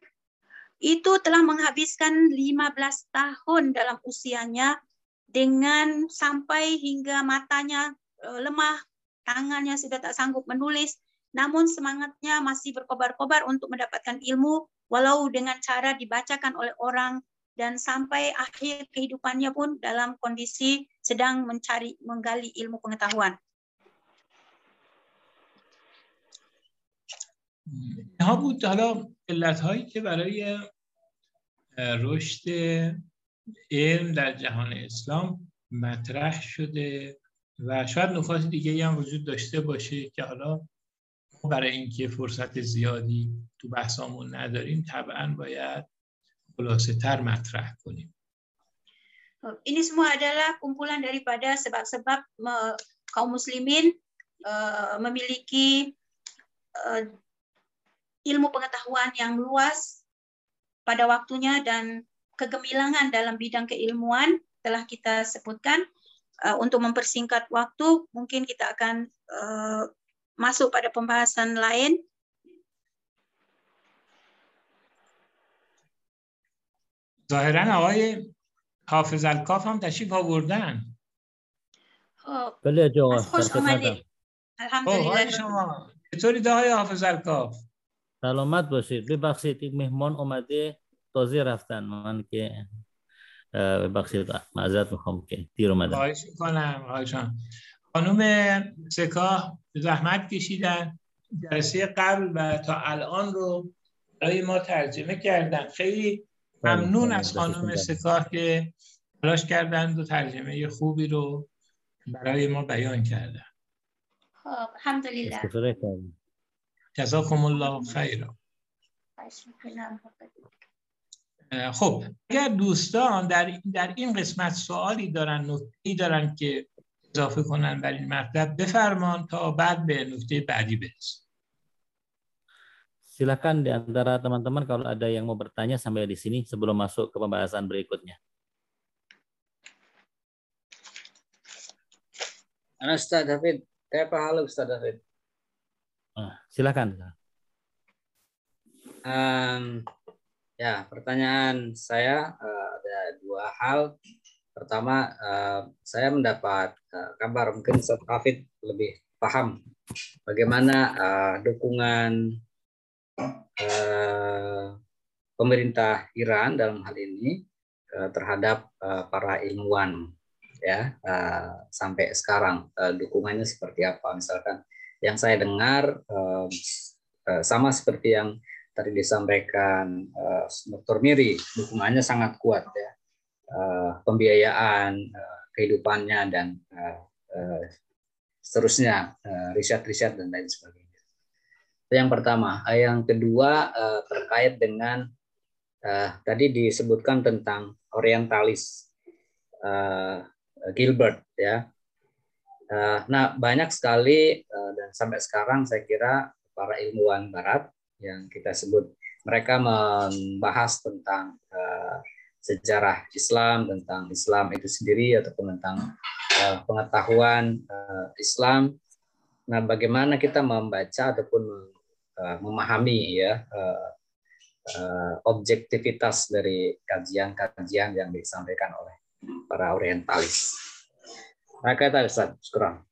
itu telah menghabiskan 15 tahun dalam usianya dengan sampai hingga matanya lemah, tangannya sudah tak sanggup menulis, namun semangatnya masih berkobar-kobar untuk mendapatkan ilmu walau dengan cara dibacakan oleh orang dan sampai akhir kehidupannya pun dalam kondisi sedang mencari menggali ilmu pengetahuan. اینها بود حالا علت هایی که برای رشد علم در جهان اسلام مطرح شده و شاید نکات دیگه هم وجود داشته باشه که حالا برای اینکه فرصت زیادی تو بحثامون نداریم طبعا باید خلاصه تر مطرح کنیم. Ini semua adalah kumpulan daripada sebab-sebab kaum muslimin memiliki ilmu pengetahuan yang luas pada waktunya dan kegemilangan dalam bidang keilmuan telah kita sebutkan. Uh, untuk mempersingkat waktu, mungkin kita akan uh, masuk pada pembahasan lain. ظاهرا آقای حافظ الکاف هم تشریف آوردن بله آقا خوش آمدید الحمدلله شما چطوری آقای حافظ الکاف سلامت باشید. ببخشید یک مهمان اومده تازه رفتن. من که ببخشید معذرت می‌خوام که دیر اومدم. خواهش می‌کنم خانم سکاه زحمت کشیدن. جلسه قبل و تا الان رو برای ما ترجمه کردن. خیلی ممنون از خانم سکاه که تلاش کردن و ترجمه خوبی رو برای ما بیان کردن. خب الحمدلله. جزاکم الله خیرا خب اگر دوستان در در این قسمت سوالی دارن نکته‌ای دارن که اضافه کنن بر این مطلب بفرمان تا بعد به نکته بعدی برسیم Silakan di antara teman-teman kalau ada yang mau bertanya sampai di sini sebelum masuk ke pembahasan berikutnya. Ustaz David, kayak halo Ustaz David. Ah, silakan. Um, ya, pertanyaan saya uh, ada dua hal. Pertama, uh, saya mendapat uh, kabar mungkin Ustaz David lebih paham bagaimana uh, dukungan Eh, pemerintah Iran dalam hal ini eh, terhadap eh, para ilmuwan ya sampai sekarang dukungannya seperti apa misalkan yang saya dengar sama seperti yang tadi disampaikan Dr. Miri dukungannya sangat kuat ya pembiayaan kehidupannya dan seterusnya riset-riset dan lain sebagainya yang pertama. Yang kedua terkait dengan tadi disebutkan tentang orientalis Gilbert ya. Uh, nah banyak sekali uh, dan sampai sekarang saya kira para ilmuwan Barat yang kita sebut mereka membahas tentang uh, sejarah Islam tentang Islam itu sendiri ataupun tentang pengetahuan Islam. Nah, bagaimana kita membaca ataupun memahami ya objektivitas dari kajian-kajian yang disampaikan oleh para orientalis. Ustaz, kurang.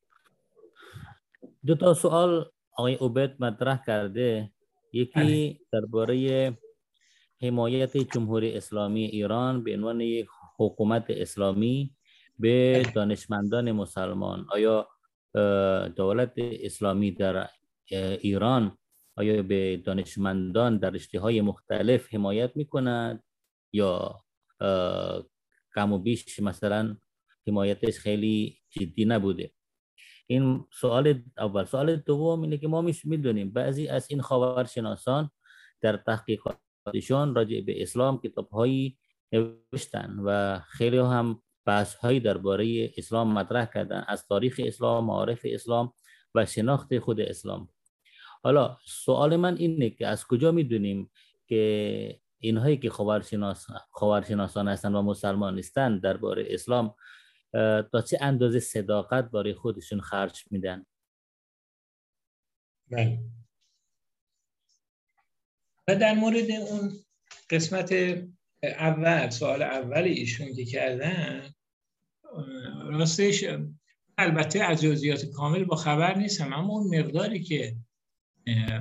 دو تا سوال آقای عبید مطرح کرده یکی درباره حمایت جمهوری اسلامی ایران به عنوان یک حکومت اسلامی به دانشمندان مسلمان آیا دولت اسلامی در ایران آیا به دانشمندان در رشته های مختلف حمایت می کند یا کم و بیش مثلا حمایتش خیلی جدی نبوده. این سوال اول. سوال دوم اینه که ما می‌دونیم بعضی از این خاورشناسان در تحقیقاتشان راجع به اسلام کتاب هایی نوشتن و خیلی هم بحث هایی درباره اسلام مطرح کردن. از تاریخ اسلام معارف اسلام و شناخت خود اسلام. حالا سوال من اینه که از کجا می‌دونیم که اینهایی که خبرشناس خبرشناسان هستن و مسلمان نیستن درباره اسلام تا چه اندازه صداقت برای خودشون خرج میدن؟ بله. و در مورد اون قسمت اول سوال اول ایشون که کردن راستش البته از جزئیات کامل با خبر نیستم اما اون مقداری که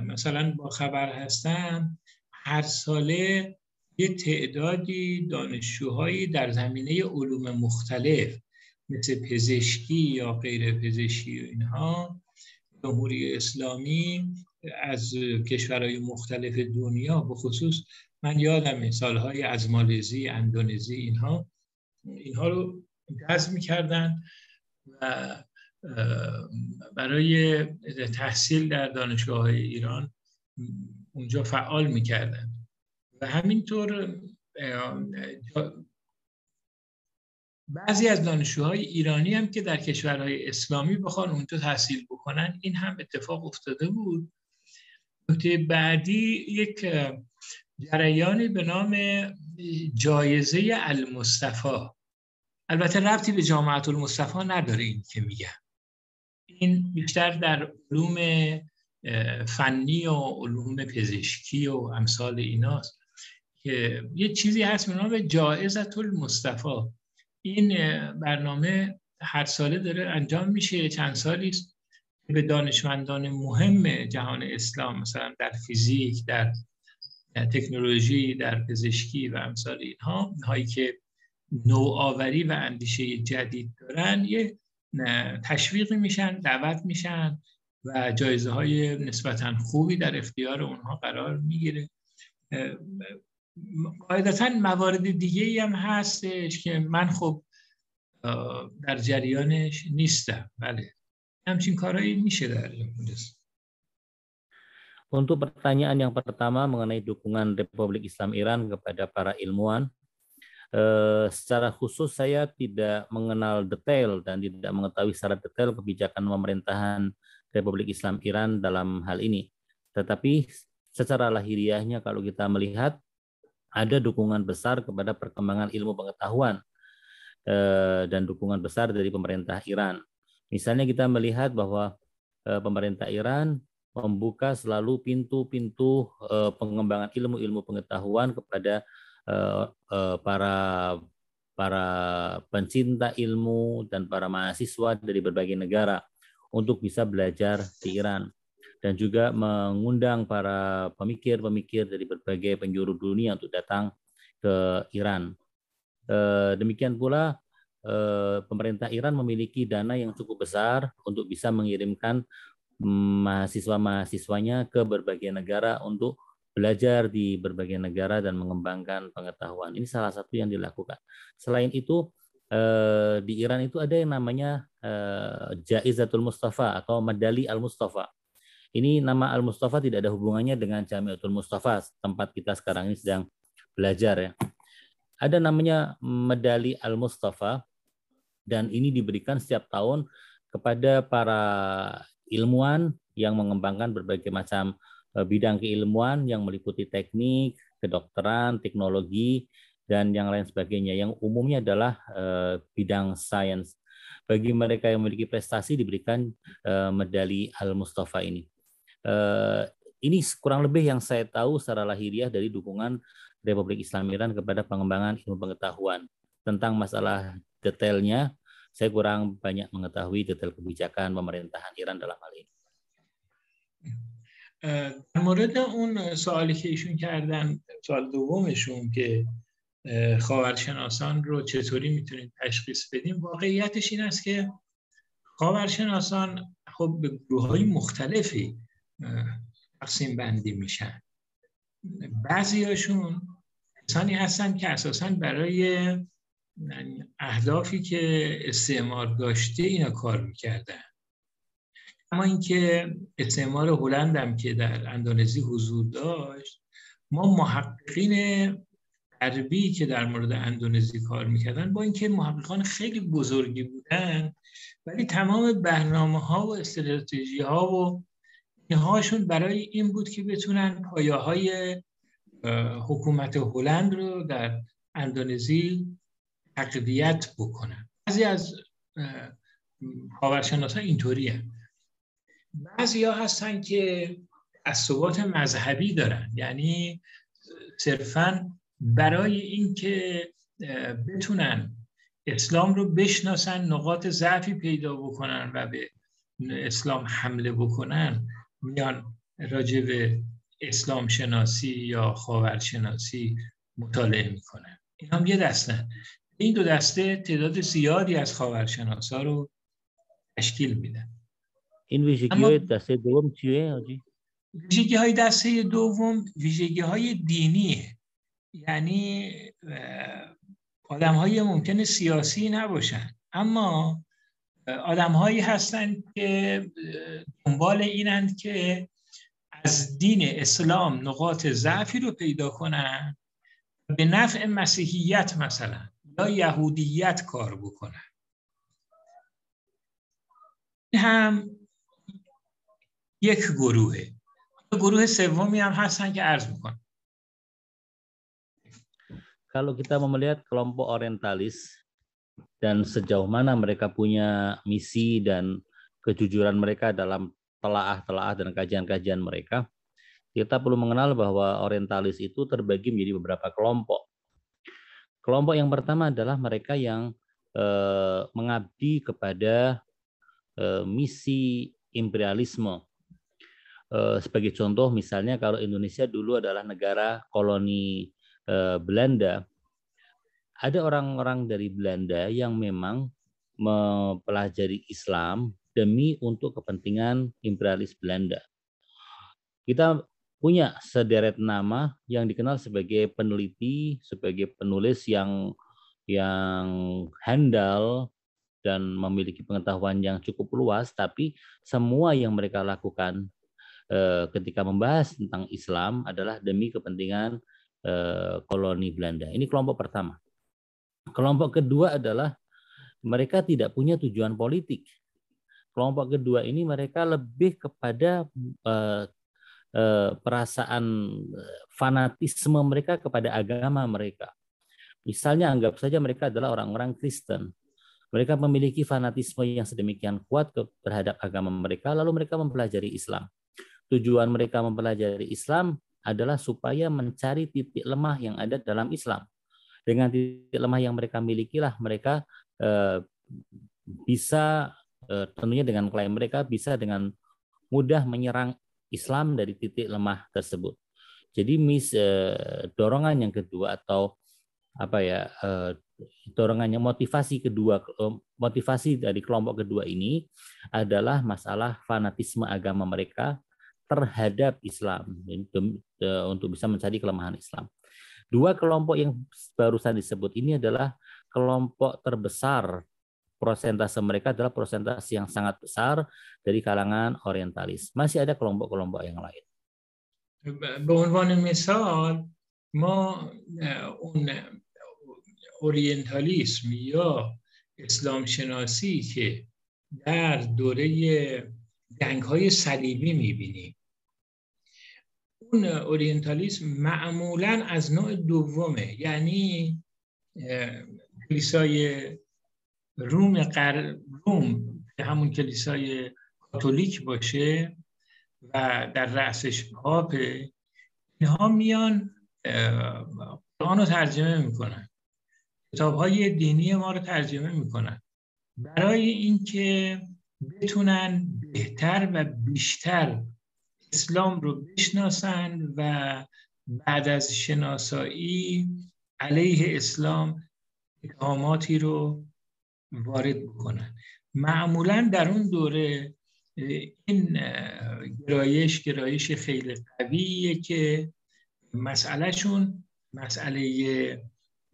مثلا با خبر هستم هر ساله یه تعدادی دانشجوهایی در زمینه علوم مختلف مثل پزشکی یا غیر پزشکی و اینها جمهوری اسلامی از کشورهای مختلف دنیا به خصوص من یادم سالهای از مالزی، اندونزی اینها اینها رو جذب می‌کردن و برای تحصیل در دانشگاه های ایران اونجا فعال می‌کردن. و همینطور بعضی از دانشجوهای ایرانی هم که در کشورهای اسلامی بخوان اونجا تحصیل بکنن این هم اتفاق افتاده بود. نکته بعدی یک جریانی به نام جایزه المصطفى البته ربطی به جامعه المصطفى نداره این که میگم این بیشتر در علوم فنی و علوم پزشکی و امثال ایناست که یه چیزی هست به نام جایزت المصطفى این برنامه هر ساله داره انجام میشه چند سالی است به دانشمندان مهم جهان اسلام مثلا در فیزیک در تکنولوژی در پزشکی و امثال اینها هایی که نوآوری و اندیشه جدید دارن یه تشویق میشن دعوت میشن و جایزه های نسبتا خوبی در اختیار اونها قرار می‌گیره. قاعدتا موارد دیگه ای هم هستش که من خب در جریانش نیستم بله همچین کارهایی میشه در Untuk pertanyaan yang pertama mengenai dukungan Republik Islam Iran kepada para ilmuwan, eh, secara khusus saya tidak mengenal detail dan tidak mengetahui secara detail kebijakan pemerintahan Republik Islam Iran dalam hal ini. Tetapi secara lahiriahnya kalau kita melihat ada dukungan besar kepada perkembangan ilmu pengetahuan eh, dan dukungan besar dari pemerintah Iran. Misalnya kita melihat bahwa eh, pemerintah Iran membuka selalu pintu-pintu eh, pengembangan ilmu-ilmu pengetahuan kepada para para pencinta ilmu dan para mahasiswa dari berbagai negara untuk bisa belajar di Iran dan juga mengundang para pemikir-pemikir dari berbagai penjuru dunia untuk datang ke Iran. Eh, demikian pula eh, pemerintah Iran memiliki dana yang cukup besar untuk bisa mengirimkan mahasiswa-mahasiswanya ke berbagai negara untuk belajar di berbagai negara dan mengembangkan pengetahuan. Ini salah satu yang dilakukan. Selain itu, eh, di Iran itu ada yang namanya Jaizatul Mustafa atau Medali Al-Mustafa. Ini nama Al-Mustafa tidak ada hubungannya dengan Jamiatul Mustafa, tempat kita sekarang ini sedang belajar ya. Ada namanya medali Al-Mustafa dan ini diberikan setiap tahun kepada para ilmuwan yang mengembangkan berbagai macam e, bidang keilmuan yang meliputi teknik, kedokteran, teknologi, dan yang lain sebagainya. Yang umumnya adalah e, bidang sains. Bagi mereka yang memiliki prestasi diberikan e, medali Al-Mustafa ini. Uh, ini kurang lebih yang saya tahu secara lahiriah dari dukungan Republik Islam Iran kepada pengembangan ilmu pengetahuan. Tentang masalah detailnya, saya kurang banyak mengetahui detail kebijakan pemerintahan Iran dalam hal ini. در مورد اون سوالی که ایشون کردن سوال دومشون که خاورشناسان رو چطوری میتونیم تشخیص بدیم واقعیتش این است که خاورشناسان خب به گروه های مختلفی تقسیم بندی میشن. بعضی هاشون کسانی هستن که اساسا برای اهدافی که استعمار داشته اینا کار می‌کردن. اما اینکه استعمار هلند هم که در اندونزی حضور داشت ما محققین غربی که در مورد اندونزی کار می‌کردن با اینکه محققان خیلی بزرگی بودن ولی تمام برنامه ها و استراتژی ها و هاشون برای این بود که بتونن پایه های حکومت هلند رو در اندونزی تقویت بکنن. بعضی از ها اینطوری هست بعضی ها هستن که تعصبات مذهبی دارن. یعنی صرفا برای اینکه بتونن اسلام رو بشناسن نقاط ضعفی پیدا بکنن و به اسلام حمله بکنن میان راجع به اسلام شناسی یا خاور شناسی مطالعه می‌کنن. این هم یه دستن این دو دسته تعداد زیادی از خاورشناسا رو تشکیل میدن. این ویژگی های دسته دوم چیه آجی؟ ویژگی های دسته دوم ویژگی های دینیه. یعنی آدم های ممکنه سیاسی نباشن. اما آدم هایی هستند که دنبال اینند که از دین اسلام نقاط ضعفی رو پیدا کنن به نفع مسیحیت مثلا یا یهودیت کار بکنن. این هم یک گروهه. گروه سومی هم هستن که عرض می‌کنن Kalau kita melihat kelompok orientalis dan sejauh mana mereka punya misi dan kejujuran mereka dalam telaah-telaah dan kajian-kajian mereka, kita perlu mengenal bahwa orientalis itu terbagi menjadi beberapa kelompok. Kelompok yang pertama adalah mereka yang eh, mengabdi kepada eh, misi imperialisme. Eh, sebagai contoh, misalnya kalau Indonesia dulu adalah negara koloni Belanda, ada orang-orang dari Belanda yang memang mempelajari Islam demi untuk kepentingan imperialis Belanda. Kita punya sederet nama yang dikenal sebagai peneliti, sebagai penulis yang yang handal dan memiliki pengetahuan yang cukup luas, tapi semua yang mereka lakukan eh, ketika membahas tentang Islam adalah demi kepentingan Eh, koloni Belanda. Ini kelompok pertama. Kelompok kedua adalah mereka tidak punya tujuan politik. Kelompok kedua ini mereka lebih kepada uh, uh, perasaan fanatisme mereka kepada agama mereka. Misalnya anggap saja mereka adalah orang-orang Kristen. Mereka memiliki fanatisme yang sedemikian kuat terhadap agama mereka, lalu mereka mempelajari Islam. Tujuan mereka mempelajari Islam adalah supaya mencari titik lemah yang ada dalam Islam. Dengan titik lemah yang mereka milikilah mereka eh, bisa eh, tentunya dengan klaim mereka bisa dengan mudah menyerang Islam dari titik lemah tersebut. Jadi mis eh, dorongan yang kedua atau apa ya dorongannya motivasi kedua motivasi dari kelompok kedua ini adalah masalah fanatisme agama mereka terhadap Islam untuk bisa mencari kelemahan Islam. Dua kelompok yang barusan disebut ini adalah kelompok terbesar prosentase mereka adalah prosentase yang sangat besar dari kalangan orientalis. Masih ada kelompok-kelompok yang lain. به عنوان مثال ما اون اورینتالیسم یا اسلام شناسی که در دوره جنگ های صلیبی میبینیم اون اورینتالیسم معمولا از نوع دومه. یعنی کلیسای روم قر... روم همون کلیسای کاتولیک باشه و در رأسش پاپه اینها میان قرآن رو ترجمه می‌کنن. کتاب های دینی ما رو ترجمه می‌کنن. برای اینکه بتونن بهتر و بیشتر اسلام رو بشناسن و بعد از شناسایی علیه اسلام اتهاماتی رو وارد بکنن. معمولا در اون دوره این گرایش گرایش خیلی قویه که مسئلهشون مسئله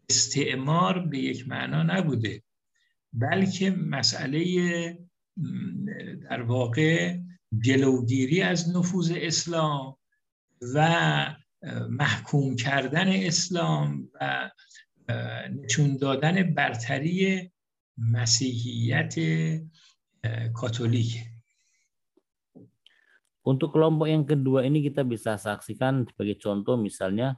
استعمار به یک معنا نبوده بلکه مسئله در واقع جلوگیری از نفوذ اسلام و محکوم کردن اسلام و نشون دادن برتری مسیحیت katolik. Untuk kelompok yang kedua ini kita bisa saksikan sebagai contoh misalnya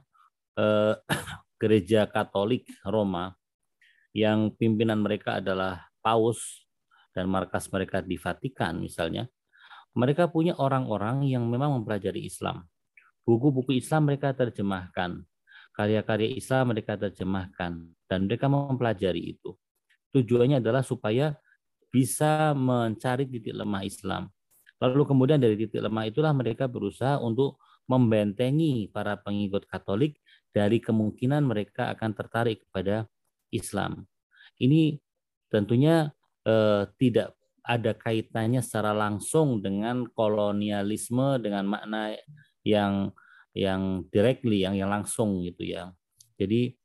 eh, gereja Katolik Roma yang pimpinan mereka adalah Paus dan markas mereka di Vatikan misalnya, mereka punya orang-orang yang memang mempelajari Islam. Buku-buku Islam mereka terjemahkan, karya-karya Islam mereka terjemahkan, dan mereka mempelajari itu. Tujuannya adalah supaya bisa mencari titik lemah Islam. Lalu kemudian dari titik lemah itulah mereka berusaha untuk membentengi para pengikut Katolik dari kemungkinan mereka akan tertarik kepada Islam. Ini tentunya eh, tidak ada kaitannya secara langsung dengan kolonialisme dengan makna yang yang directly yang yang langsung gitu ya. Jadi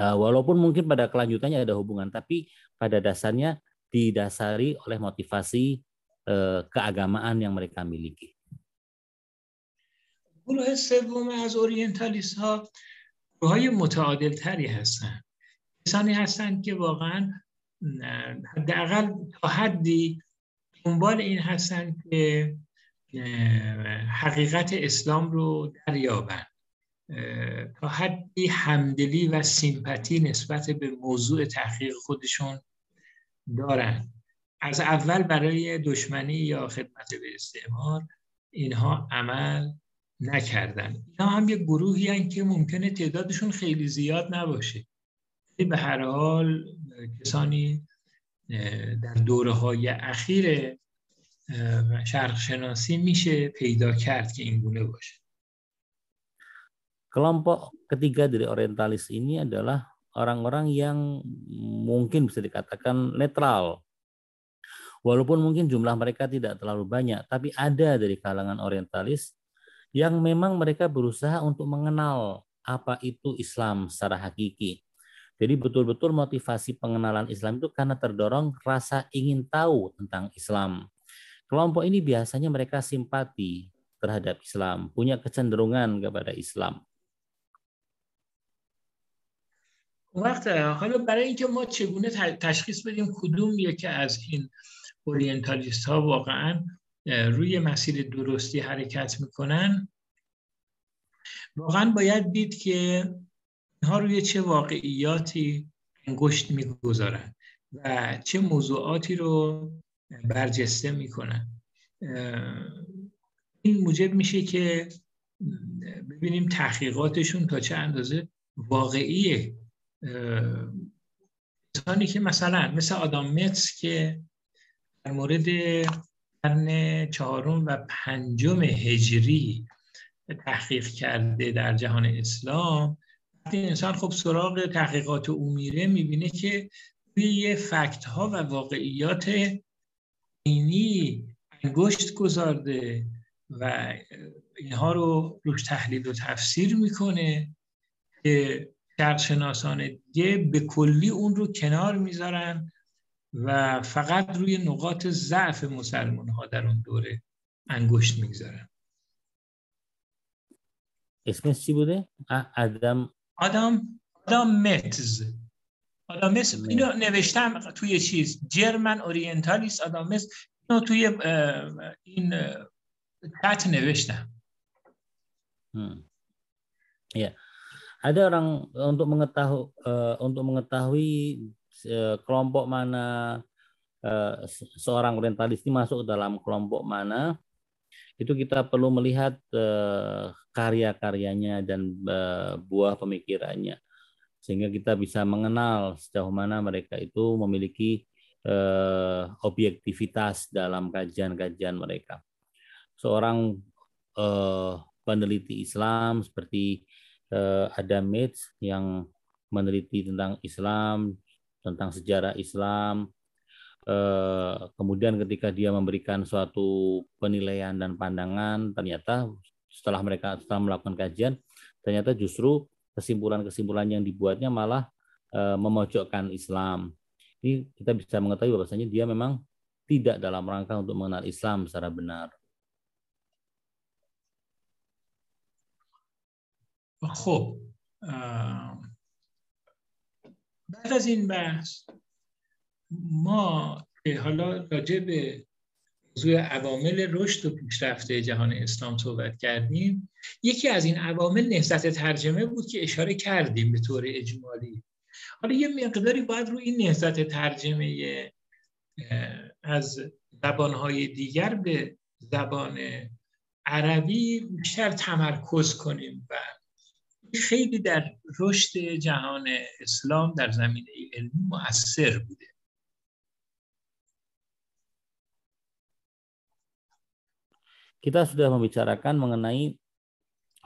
Uh, walaupun mungkin pada kelanjutannya ada hubungan, tapi pada dasarnya didasari oleh motivasi uh, keagamaan yang mereka miliki. گروه سوم از اورینتالیست ها گروه های متعادل تری هستن کسانی هستند که واقعا حداقل تا حدی دنبال این هستند که حقیقت اسلام رو دریابن. تا حدی همدلی و سیمپتی نسبت به موضوع تحقیق خودشون دارن. از اول برای دشمنی یا خدمت به استعمار اینها عمل نکردن. اینا هم یه گروهی هن که ممکنه تعدادشون خیلی زیاد نباشه. به هر حال کسانی در دوره های اخیر شرق شناسی میشه پیدا کرد که این گونه باشه Kelompok ketiga dari orientalis ini adalah orang-orang yang mungkin bisa dikatakan netral. Walaupun mungkin jumlah mereka tidak terlalu banyak, tapi ada dari kalangan orientalis yang memang mereka berusaha untuk mengenal apa itu Islam secara hakiki. Jadi betul-betul motivasi pengenalan Islam itu karena terdorong rasa ingin tahu tentang Islam. Kelompok ini biasanya mereka simpati terhadap Islam, punya kecenderungan kepada Islam. وقت حالا برای اینکه ما چگونه تشخیص بدیم کدوم یکی از این اورینتالیست ها واقعا روی مسیر درستی حرکت میکنن واقعا باید دید که اینها روی چه واقعیاتی انگشت می‌گذارن و چه موضوعاتی رو برجسته می‌کنن. این موجب میشه که ببینیم تحقیقاتشون تا چه اندازه واقعیه کسانی که مثلا مثل آدام متس که در مورد قرن چهارم و پنجم هجری تحقیق کرده در جهان اسلام انسان خب سراغ تحقیقات او میره می‌بینه که یه فکت ها و واقعیات اینی انگشت گذارده و اینها رو روش تحلیل و تفسیر می‌کنه که شرقشناسان دیگه به کلی اون رو کنار می‌ذارن و فقط روی نقاط ضعف مسلمان ها در اون دوره انگشت می‌گذارن اسمش چی بوده؟ آدم آدم آدم متز آدم متز اینو نوشتم توی چیز جرمن اورینتالیست آدم متز اینو توی این چت نوشتم hmm. Ya, ada orang untuk mengetahui uh, untuk mengetahui uh, kelompok mana uh, seorang orientalis ini masuk dalam kelompok mana itu kita perlu melihat uh, karya-karyanya dan uh, buah pemikirannya sehingga kita bisa mengenal sejauh mana mereka itu memiliki uh, objektivitas dalam kajian-kajian mereka. Seorang uh, peneliti Islam seperti uh, Adam Mitz yang meneliti tentang Islam, tentang sejarah Islam, kemudian ketika dia memberikan suatu penilaian dan pandangan ternyata setelah mereka setelah melakukan kajian ternyata justru kesimpulan-kesimpulan yang dibuatnya malah eh, memojokkan Islam ini kita bisa mengetahui bahwasanya dia memang tidak dalam rangka untuk mengenal Islam secara benar. خب بعد از این بحث ما حالا راجع به موضوع عوامل رشد و پیشرفت جهان اسلام صحبت کردیم یکی از این عوامل نهضت ترجمه بود که اشاره کردیم به طور اجمالی. حالا یه مقداری باید رو این نهضت ترجمه از زبانهای دیگر به زبان عربی بیشتر تمرکز کنیم و خیلی در رشد جهان اسلام در زمینه علمی مؤثر بوده. Kita sudah membicarakan mengenai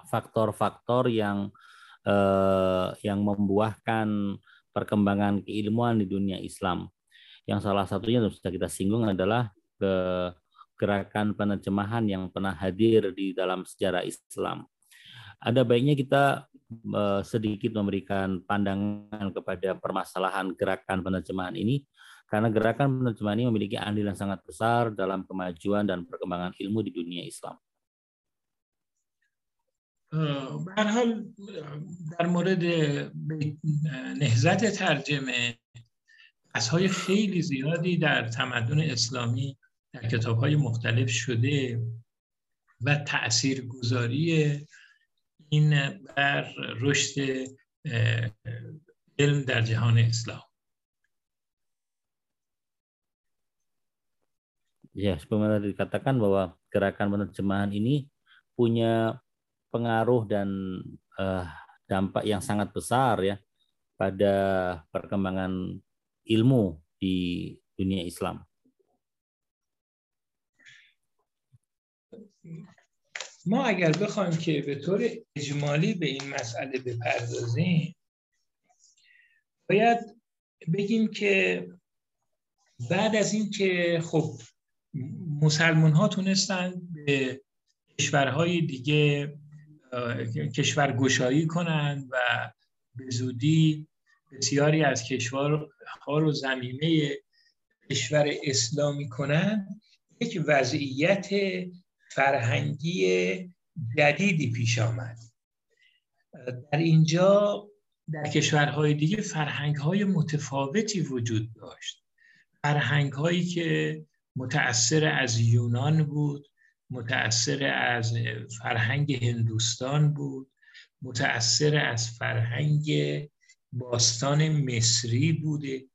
faktor-faktor yang eh, yang membuahkan perkembangan keilmuan di dunia Islam. Yang salah satunya yang sudah kita singgung adalah ke gerakan penerjemahan yang pernah hadir di dalam sejarah Islam. Ada baiknya kita eh, sedikit memberikan pandangan kepada permasalahan gerakan penerjemahan ini karena gerakan penerjemahan ini memiliki andil yang sangat besar dalam kemajuan dan perkembangan ilmu di dunia Islam. به حال در مورد نهزت ترجمه های خیلی زیادی در تمدن اسلامی در کتاب های مختلف شده و تأثیر گذاری این بر رشد علم در جهان اسلام Ya, sebagaimana dikatakan bahwa gerakan penerjemahan ini punya pengaruh dan uh, dampak yang sangat besar ya pada perkembangan ilmu di dunia Islam. ما اگر بخوایم که به طور اجمالی به این مسئله بپردازیم باید بگیم که بعد از این که خب مسلمان ها تونستن به کشورهای دیگه کشور گشایی کنند و به زودی بسیاری از کشورها رو زمینه کشور اسلامی کنند یک وضعیت فرهنگی جدیدی پیش آمد. در اینجا در کشورهای دیگه فرهنگ های متفاوتی وجود داشت. فرهنگ هایی که متأثر از یونان بود متأثر از فرهنگ هندوستان بود متأثر از فرهنگ باستان مصری بوده.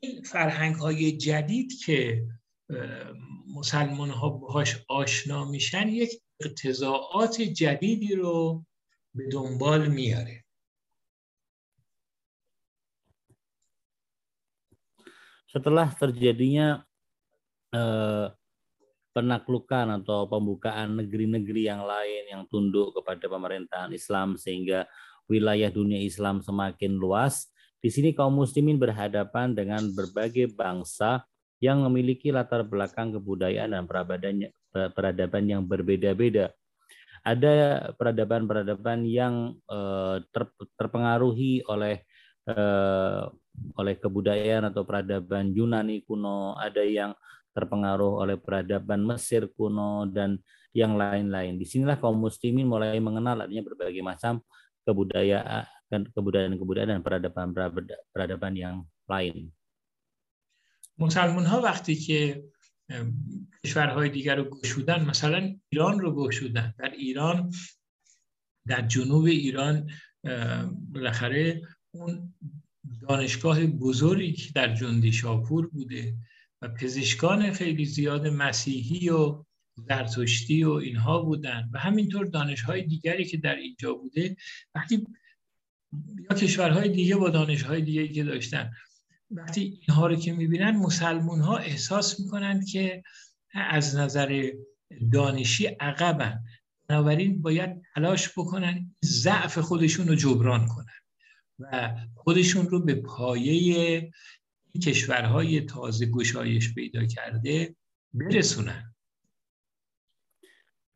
این فرهنگ های جدید که مسلمان ها باهاش آشنا میشن یک اقتضاعات جدیدی رو به دنبال میاره. setelah terjadinya eh, penaklukan atau pembukaan negeri-negeri yang lain yang tunduk kepada pemerintahan Islam sehingga wilayah dunia Islam semakin luas. Di sini kaum muslimin berhadapan dengan berbagai bangsa yang memiliki latar belakang kebudayaan dan peradaban yang berbeda-beda. Ada peradaban-peradaban yang eh, terpengaruhi oleh eh, oleh kebudayaan atau peradaban Yunani kuno, ada yang terpengaruh oleh peradaban Mesir kuno dan yang lain-lain. Disinilah kaum muslimin mulai mengenal adanya berbagai macam kebudayaan kebudayaan-kebudayaan dan peradaban-peradaban yang lain. مسلمان ها وقتی که کشورهای دیگر رو گشودن مثلا ایران رو گشودن در ایران در جنوب ایران بالاخره اون دانشگاه بزرگی که در جندی شاپور بوده پزشکان خیلی زیاد مسیحی و زرتشتی و اینها بودن و همینطور دانشهای دیگری که در اینجا بوده. وقتی یا کشورهای دیگه با دانشهای دیگه که داشتن. وقتی اینها رو که می‌بینن مسلمون ها احساس می‌کنند که از نظر دانشی عقبن. بنابراین باید تلاش بکنن ضعف خودشون رو جبران کنن و خودشون رو به پایه کشورهای تازه گشایش پیدا کرده برسونن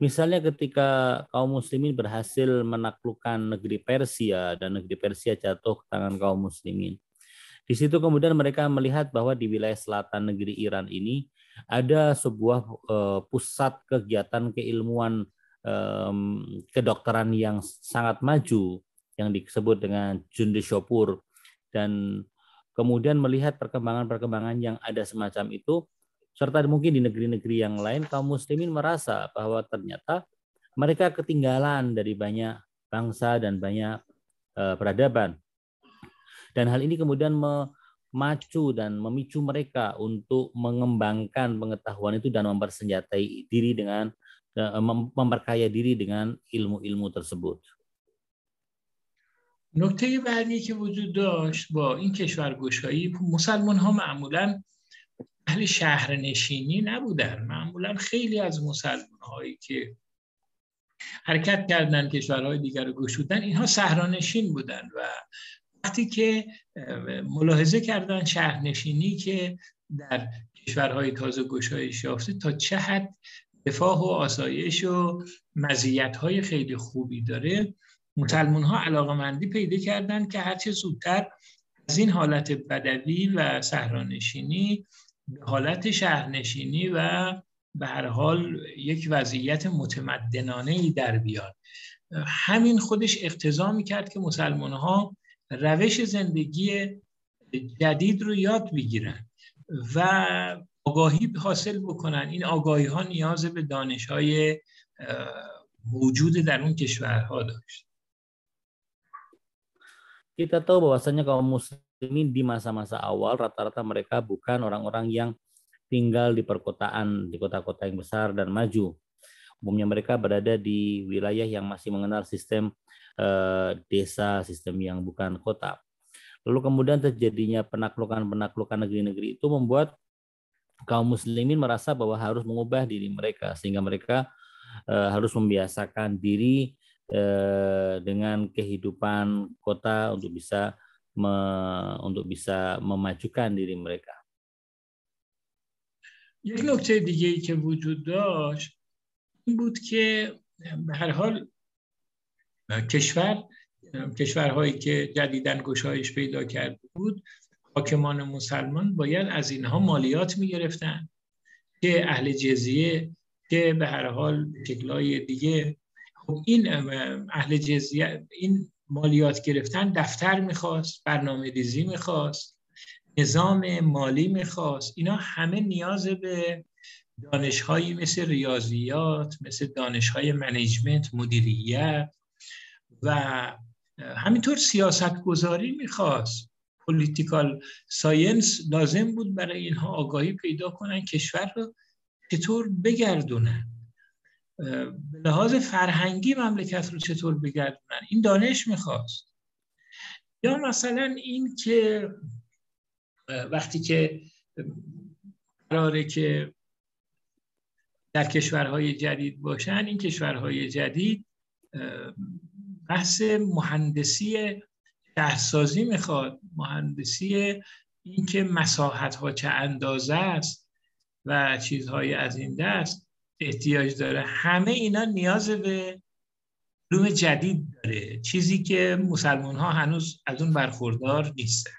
Misalnya ketika kaum muslimin berhasil menaklukkan negeri Persia dan negeri Persia jatuh ke tangan kaum muslimin. Di situ kemudian mereka melihat bahwa di wilayah selatan negeri Iran ini ada sebuah uh, pusat kegiatan keilmuan um, kedokteran yang sangat maju yang disebut dengan Jundishopur dan kemudian melihat perkembangan-perkembangan yang ada semacam itu, serta mungkin di negeri-negeri yang lain, kaum muslimin merasa bahwa ternyata mereka ketinggalan dari banyak bangsa dan banyak uh, peradaban. Dan hal ini kemudian memacu dan memicu mereka untuk mengembangkan pengetahuan itu dan mempersenjatai diri dengan uh, memperkaya diri dengan ilmu-ilmu tersebut. نکته بعدی که وجود داشت با این کشورگشایی مسلمان ها معمولا اهل شهر نشینی نبودن. معمولا خیلی از مسلمان هایی که حرکت کردن کشورهای دیگر رو گشودن اینها صحرانشین بودن و وقتی که ملاحظه کردن شهرنشینی که در کشورهای تازه گشایش یافته تا چه حد دفاع و آسایش و مزیت های خیلی خوبی داره. مسلمان ها علاقه مندی پیدا کردن که هرچه زودتر از این حالت بدوی و صحرانشینی به حالت شهرنشینی و به هر حال یک وضعیت متمدنانه ای در بیاد. همین خودش اقتضا می‌کرد که مسلمان ها روش زندگی جدید رو یاد بگیرن و آگاهی حاصل بکنن. این آگاهی ها نیاز به دانش های موجود در اون کشورها داشت. Kita tahu bahwasanya kaum muslimin di masa-masa awal rata-rata mereka bukan orang-orang yang tinggal di perkotaan, di kota-kota yang besar dan maju. Umumnya mereka berada di wilayah yang masih mengenal sistem eh, desa, sistem yang bukan kota. Lalu kemudian terjadinya penaklukan-penaklukan negeri-negeri itu membuat kaum muslimin merasa bahwa harus mengubah diri mereka sehingga mereka eh, harus membiasakan diri eh, dengan kehidupan kota untuk bisa me, untuk bisa memajukan diri mereka. یک نکته دیگه ای که وجود داشت این بود که به هر حال کشور کشورهایی که جدیدن گشایش پیدا کرده بود حاکمان مسلمان باید از اینها مالیات می گرفتن که اهل جزیه که به هر حال شکلهای دیگه خب این اهل جزیه این مالیات گرفتن دفتر می‌خواست برنامه ریزی می‌خواست نظام مالی می‌خواست. اینا همه نیاز به دانشهایی مثل ریاضیات مثل دانشهای منیجمنت مدیریت و همینطور سیاست گذاری می‌خواست. پولیتیکال ساینس لازم بود برای اینها آگاهی پیدا کنن کشور رو چطور بگردونن. به لحاظ فرهنگی مملکت رو چطور بگردونن؟ این دانش می‌خواست. یا مثلا این که وقتی که قراره که در کشورهای جدید باشن این کشورهای جدید بحث مهندسی شهرسازی می‌خواد. مهندسی اینکه مساحت ها چه اندازه است و چیزهای از این دست. احتیاج داره همه اینا نیاز به علوم جدید داره چیزی که مسلمان ها هنوز از اون برخوردار نیستن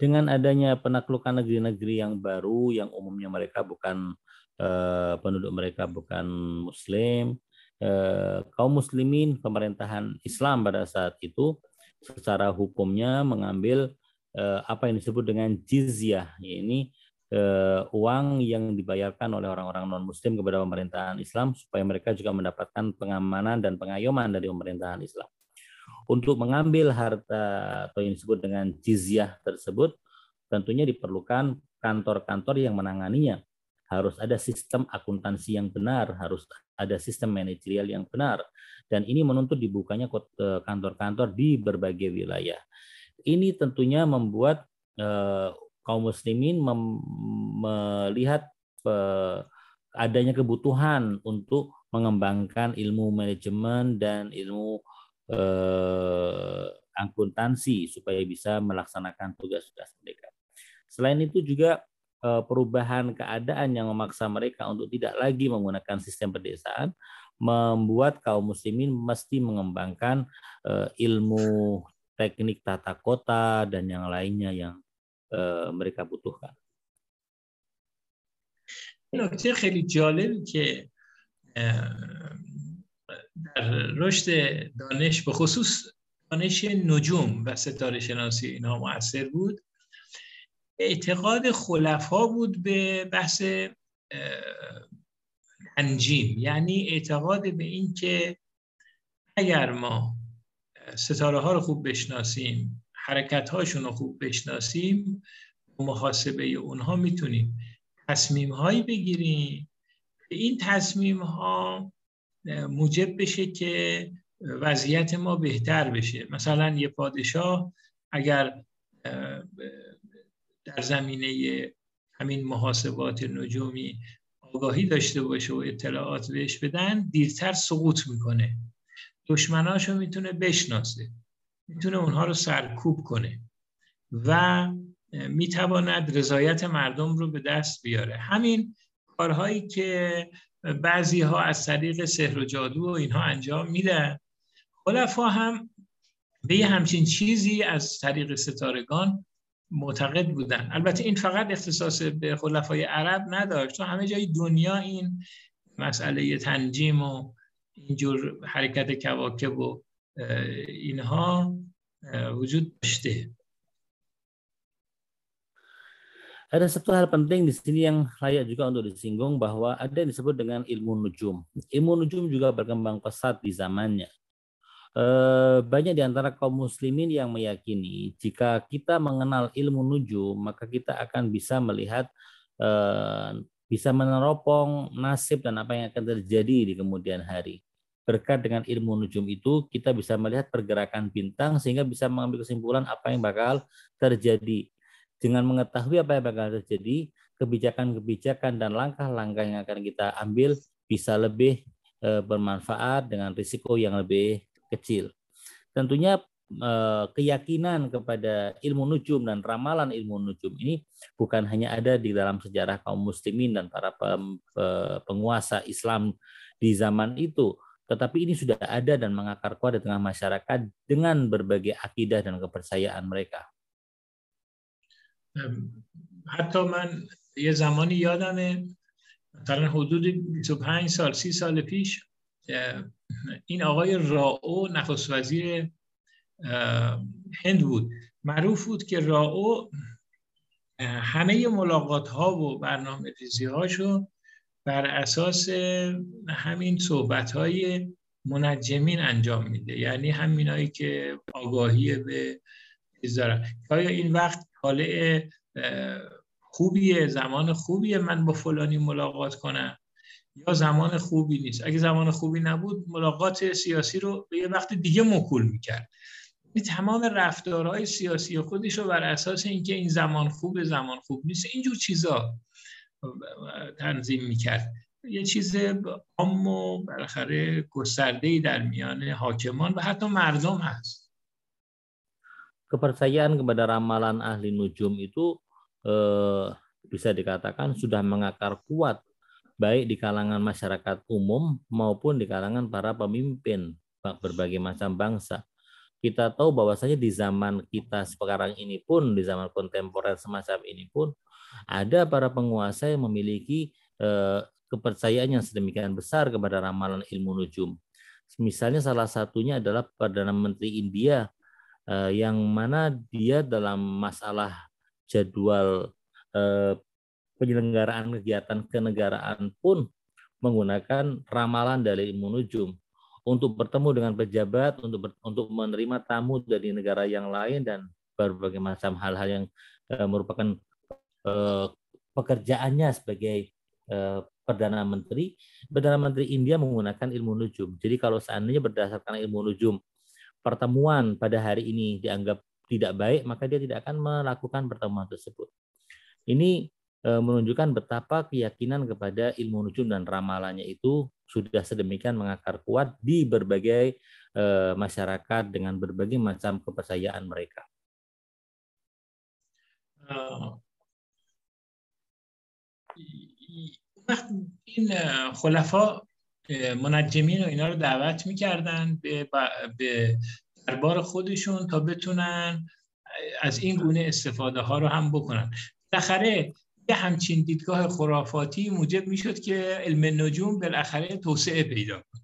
dengan adanya penaklukan negeri-negeri yang baru yang umumnya mereka bukan uh, penduduk mereka bukan muslim uh, kaum muslimin pemerintahan Islam pada saat itu secara hukumnya mengambil uh, apa yang disebut dengan jizyah ini uh, uang yang dibayarkan oleh orang-orang non muslim kepada pemerintahan Islam supaya mereka juga mendapatkan pengamanan dan pengayoman dari pemerintahan Islam untuk mengambil harta atau yang disebut dengan jizyah tersebut tentunya diperlukan kantor-kantor yang menanganinya. Harus ada sistem akuntansi yang benar, harus ada sistem manajerial yang benar. Dan ini menuntut dibukanya eh, kantor-kantor di berbagai wilayah. Ini tentunya membuat eh, kaum muslimin melihat adanya kebutuhan untuk mengembangkan ilmu manajemen dan ilmu eh, akuntansi supaya bisa melaksanakan tugas-tugas mereka. Selain itu juga eh, perubahan keadaan yang memaksa mereka untuk tidak lagi menggunakan sistem pedesaan membuat kaum muslimin mesti mengembangkan eh, ilmu teknik tata kota dan yang lainnya yang mereka butuhkan. نکته خیلی جالبی که در رشد دانش به خصوص دانش نجوم و ستاره شناسی اینها مؤثر بود اعتقاد خلفا بود به بحث انجیم یعنی اعتقاد به این که اگر ما ستاره ها رو خوب بشناسیم حرکت هاشون رو خوب بشناسیم محاسبه اونها می‌تونیم تصمیم هایی بگیریم این تصمیم ها موجب بشه که وضعیت ما بهتر بشه. مثلا یه پادشاه اگر در زمینه همین محاسبات نجومی آگاهی داشته باشه و اطلاعات بهش بدن دیرتر سقوط می‌کنه. دشمناشو می‌تونه بشناسه. می‌تونه اونها رو سرکوب کنه و می‌تواند رضایت مردم رو به دست بیاره. همین کارهایی که بعضی ها از طریق سحر و جادو و اینها انجام میدن خلفا هم به یه همچین چیزی از طریق ستارگان معتقد بودن. البته این فقط اختصاص به خلفای عرب نداشت تو همه جای دنیا این مسئله تنجیم و اینجور حرکت کواکب و اینها wujud dashte. Ada satu hal penting di sini yang layak juga untuk disinggung bahwa ada yang disebut dengan ilmu nujum. Ilmu nujum juga berkembang pesat di zamannya. Eh, banyak di antara kaum muslimin yang meyakini jika kita mengenal ilmu nujum maka kita akan bisa melihat eh, bisa meneropong nasib dan apa yang akan terjadi di kemudian hari berkat dengan ilmu nujum itu kita bisa melihat pergerakan bintang sehingga bisa mengambil kesimpulan apa yang bakal terjadi. Dengan mengetahui apa yang bakal terjadi, kebijakan-kebijakan dan langkah-langkah yang akan kita ambil bisa lebih e, bermanfaat dengan risiko yang lebih kecil. Tentunya e, keyakinan kepada ilmu nujum dan ramalan ilmu nujum ini bukan hanya ada di dalam sejarah kaum muslimin dan para penguasa Islam di zaman itu, tetapi ini sudah ada dan mengakar kuat di tengah masyarakat dengan berbagai akidah dan kepercayaan mereka. حتی من یه زمانی یادمه مثلا حدود 25 سال 30 سال پیش این آقای راو نخست وزیر هند بود معروف بود که راو همه ملاقات ها و برنامه ریزی هاشو بر اساس همین صحبت های منجمین انجام میده. یعنی همینایی که آگاهی به چیز دارن. آیا این وقت حاله خوبیه؟ زمان خوبیه من با فلانی ملاقات کنم؟ یا زمان خوبی نیست؟ اگه زمان خوبی نبود ملاقات سیاسی رو به یه وقت دیگه مکول می‌کرد. تمام رفتارهای سیاسی خودش رو بر اساس اینکه این زمان خوب زمان خوب نیست اینجور چیزا. تنظیم میکرد یه چیز عام و بالاخره گسترده در میان حاکمان و حتی مردم هست kepercayaan kepada ramalan ahli nujum itu eh, bisa dikatakan sudah mengakar kuat baik di kalangan masyarakat umum maupun di kalangan para pemimpin berbagai macam bangsa. Kita tahu bahwasanya di zaman kita sekarang ini pun di zaman kontemporer semacam ini pun ada para penguasa yang memiliki eh, kepercayaan yang sedemikian besar kepada ramalan ilmu nujum. Misalnya salah satunya adalah Perdana Menteri India eh, yang mana dia dalam masalah jadwal eh, penyelenggaraan kegiatan kenegaraan pun menggunakan ramalan dari ilmu nujum untuk bertemu dengan pejabat, untuk ber, untuk menerima tamu dari negara yang lain dan berbagai macam hal-hal yang uh, merupakan Eh, pekerjaannya sebagai eh, Perdana Menteri, Perdana Menteri India menggunakan ilmu nujum. Jadi kalau seandainya berdasarkan ilmu nujum, pertemuan pada hari ini dianggap tidak baik, maka dia tidak akan melakukan pertemuan tersebut. Ini eh, menunjukkan betapa keyakinan kepada ilmu nujum dan ramalannya itu sudah sedemikian mengakar kuat di berbagai masyarakat dengan berbagai macam kepercayaan mereka. وقت این خلفا منجمین و اینا رو دعوت می‌کردن به, به دربار خودشون تا بتونن از این گونه استفاده ها رو هم بکنن. بالاخره یه همچین دیدگاه خرافاتی موجب می‌شد که علم نجوم بالاخره توسعه پیدا کنه.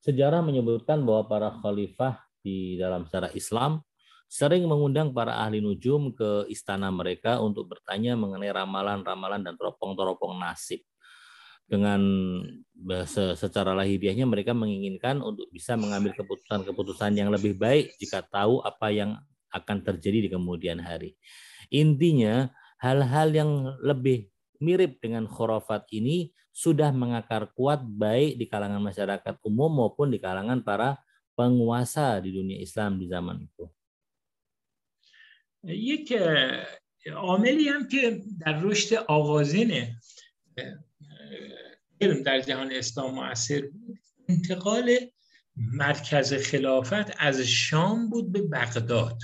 Sejarah menyebutkan bahwa para khalifah di dalam sejarah Islam sering mengundang para ahli nujum ke istana mereka untuk bertanya mengenai ramalan-ramalan dan teropong-teropong nasib. Dengan secara lahiriahnya mereka menginginkan untuk bisa mengambil keputusan-keputusan yang lebih baik jika tahu apa yang akan terjadi di kemudian hari. Intinya hal-hal yang lebih mirip dengan khurafat ini sudah mengakar kuat baik di kalangan masyarakat umum maupun di kalangan para penguasa di dunia Islam di zaman itu. یک عاملی هم که در رشد آغازین علم در جهان اسلام معاصر بود. انتقال مرکز خلافت از شام بود به بغداد.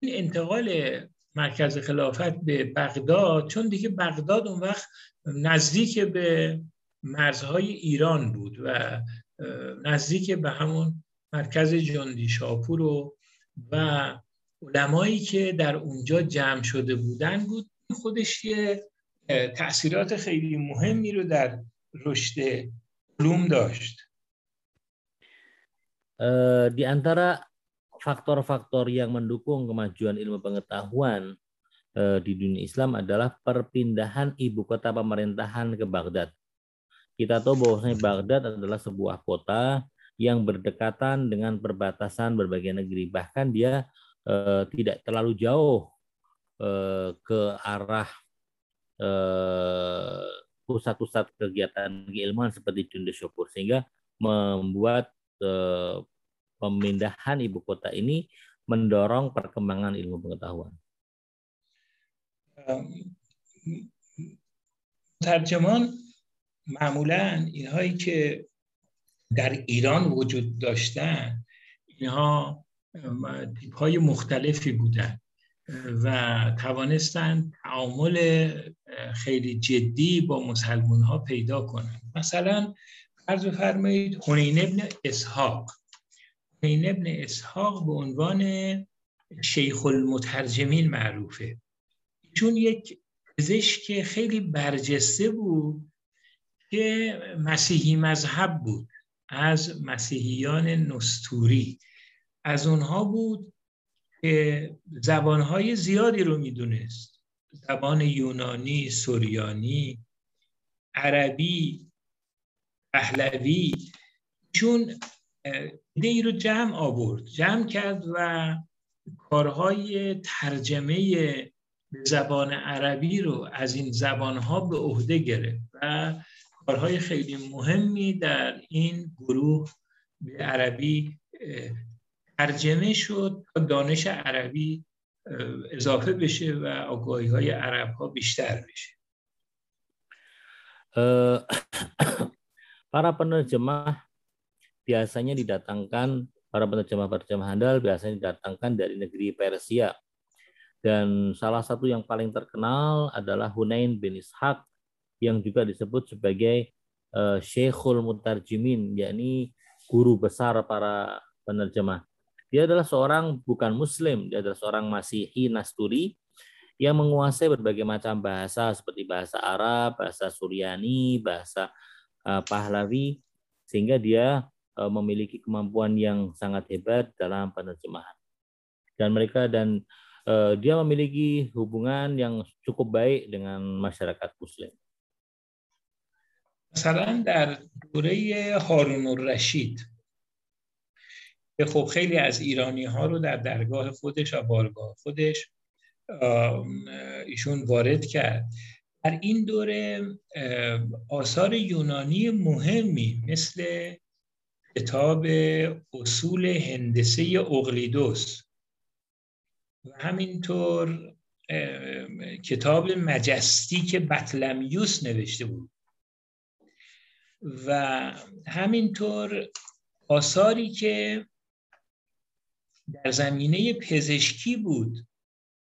این انتقال مرکز خلافت به بغداد چون دیگه بغداد اون وقت نزدیک به مرزهای ایران بود و نزدیک به همون مرکز جندی شاپور و و علمایی که در اونجا جمع شده بودن بود خودش یه تاثیرات خیلی مهمی رو در رشد علوم داشت di antara faktor-faktor yang mendukung kemajuan ilmu pengetahuan di dunia Islam adalah perpindahan ibu kota pemerintahan ke Baghdad. Kita tahu bahwasanya Baghdad adalah sebuah kota yang berdekatan dengan perbatasan berbagai negeri. Bahkan dia eh, tidak terlalu jauh eh, ke arah eh, pusat-pusat kegiatan keilmuan seperti Cunda Syukur sehingga membuat eh, pemindahan ibu kota ini mendorong perkembangan ilmu pengetahuan. ترجمان معمولا اینهایی که در ایران وجود داشتن اینها تیپ های مختلفی بودن و توانستند تعامل خیلی جدی با مسلمان ها پیدا کنند مثلا فرض بفرمایید حنین ابن اسحاق. حنین ابن اسحاق به عنوان شیخ المترجمین معروفه. چون یک پزشک خیلی برجسته بود که مسیحی مذهب بود از مسیحیان نستوری. از اونها بود که زبانهای زیادی رو می‌دونست. زبان یونانی، سوریانی، عربی، پهلوی. چون ایده رو جمع آورد. جمع کرد و کارهای ترجمه به زبان عربی رو از این زبانها به عهده گرفت و کارهای خیلی مهمی در این گروه به عربی ترجمه شد تا دانش عربی اضافه بشه و آگاهی های عرب ها بیشتر بشه para penerjemah biasanya didatangkan para penerjemah-penerjemah handal biasanya didatangkan dari negeri Persia dan salah satu yang paling terkenal adalah Hunain bin Ishaq yang juga disebut sebagai uh, Syekhul Mutarjimin, yakni guru besar para penerjemah. Dia adalah seorang bukan muslim, dia adalah seorang Masihi Nasturi yang menguasai berbagai macam bahasa seperti bahasa Arab, bahasa Suryani, bahasa uh, Pahlavi sehingga dia uh, memiliki kemampuan yang sangat hebat dalam penerjemahan. Dan mereka dan uh, dia memiliki hubungan yang cukup baik dengan masyarakat muslim. مثلا در دوره هارون الرشید که خب خیلی از ایرانی ها رو در درگاه خودش و بارگاه خودش ایشون وارد کرد. در این دوره آثار یونانی مهمی مثل کتاب اصول هندسه اقلیدوس و همینطور کتاب مجستیک بطلمیوس نوشته بود. و همینطور آثاری که در زمینه پزشکی بود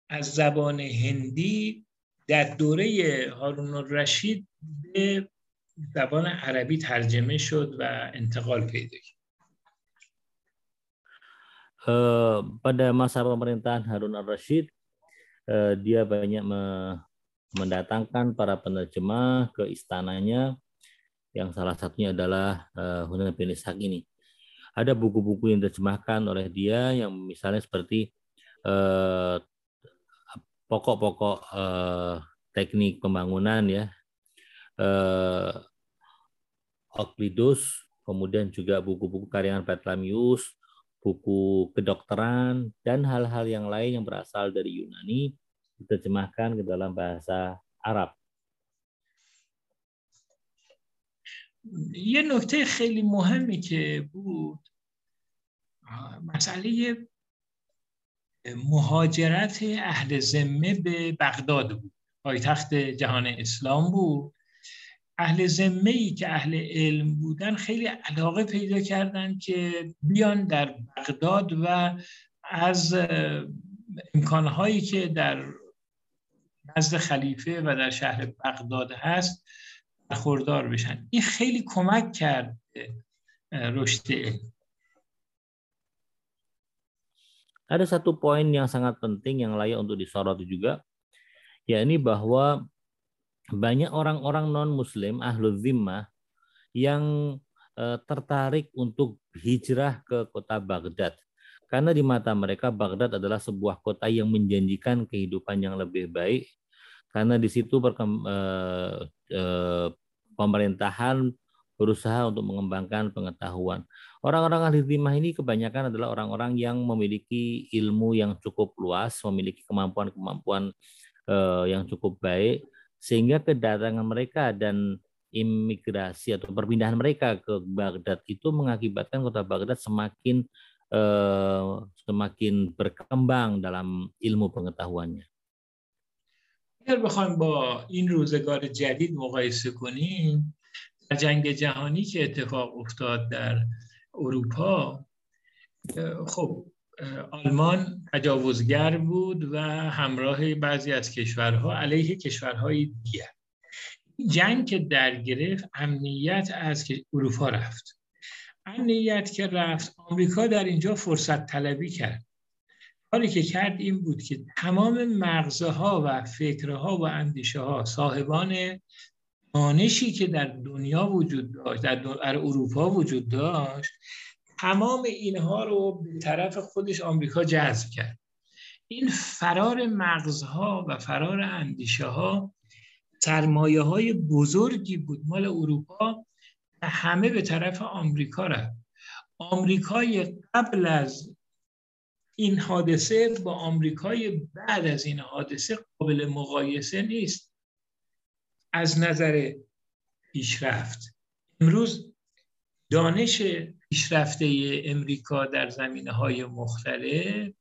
از زبان هندی در دوره هارون الرشید به زبان عربی ترجمه شد و انتقال پیدا کرد. pada masa pemerintahan Harun al-Rashid, dia banyak mendatangkan para penerjemah ke istananya yang salah satunya adalah uh, Hunan bin Ishaq ini. Ada buku-buku yang diterjemahkan oleh dia yang misalnya seperti pokok pokok-pokok uh, teknik pembangunan ya, uh, Euclidus, kemudian juga buku-buku karyangan Petlamius, buku kedokteran, dan hal-hal yang lain yang berasal dari Yunani diterjemahkan ke dalam bahasa Arab. یه نکته خیلی مهمی که بود مسئله مهاجرت اهل ذمه به بغداد بود. پایتخت جهان اسلام بود. اهل ذمه ای که اهل علم بودن خیلی علاقه پیدا کردن که بیان در بغداد و از امکانهایی که در نزد خلیفه و در شهر بغداد هست برخوردار بشن. این خیلی کمک کرد رشد علم. Ada satu poin yang sangat penting yang layak untuk disoroti juga, yakni bahwa banyak orang-orang non-muslim, ahlu zimmah, yang eh, tertarik untuk hijrah ke kota Baghdad. Karena di mata mereka Baghdad adalah sebuah kota yang menjanjikan kehidupan yang lebih baik. Karena di situ eh, eh, pemerintahan berusaha untuk mengembangkan pengetahuan. Orang-orang ahli timah ini kebanyakan adalah orang-orang yang memiliki ilmu yang cukup luas, memiliki kemampuan-kemampuan eh, yang cukup baik, sehingga kedatangan mereka dan imigrasi atau perpindahan mereka ke Baghdad itu mengakibatkan kota Baghdad semakin eh, semakin berkembang dalam ilmu pengetahuannya. اگر بخوایم با این روزگار جدید مقایسه کنیم در جنگ جهانی که اتفاق افتاد در اروپا خب آلمان تجاوزگر بود و همراه بعضی از کشورها علیه کشورهای دیگر. جنگ که در گرفت امنیت از اروپا رفت. امنیت که رفت آمریکا در اینجا فرصت طلبی کرد. کاری که کرد این بود که تمام مغزها و فکرها و اندیشه ها صاحبان دانشی که در دنیا وجود داشت در اروپا وجود داشت تمام اینها رو به طرف خودش آمریکا جذب کرد. این فرار مغزها و فرار اندیشه ها سرمایه های بزرگی بود. مال اروپا همه به طرف آمریکا رفت. آمریکای قبل از این حادثه با آمریکای بعد از این حادثه قابل مقایسه نیست. از نظر پیشرفت. امروز دانش پیشرفته امریکا در زمینه های مختلف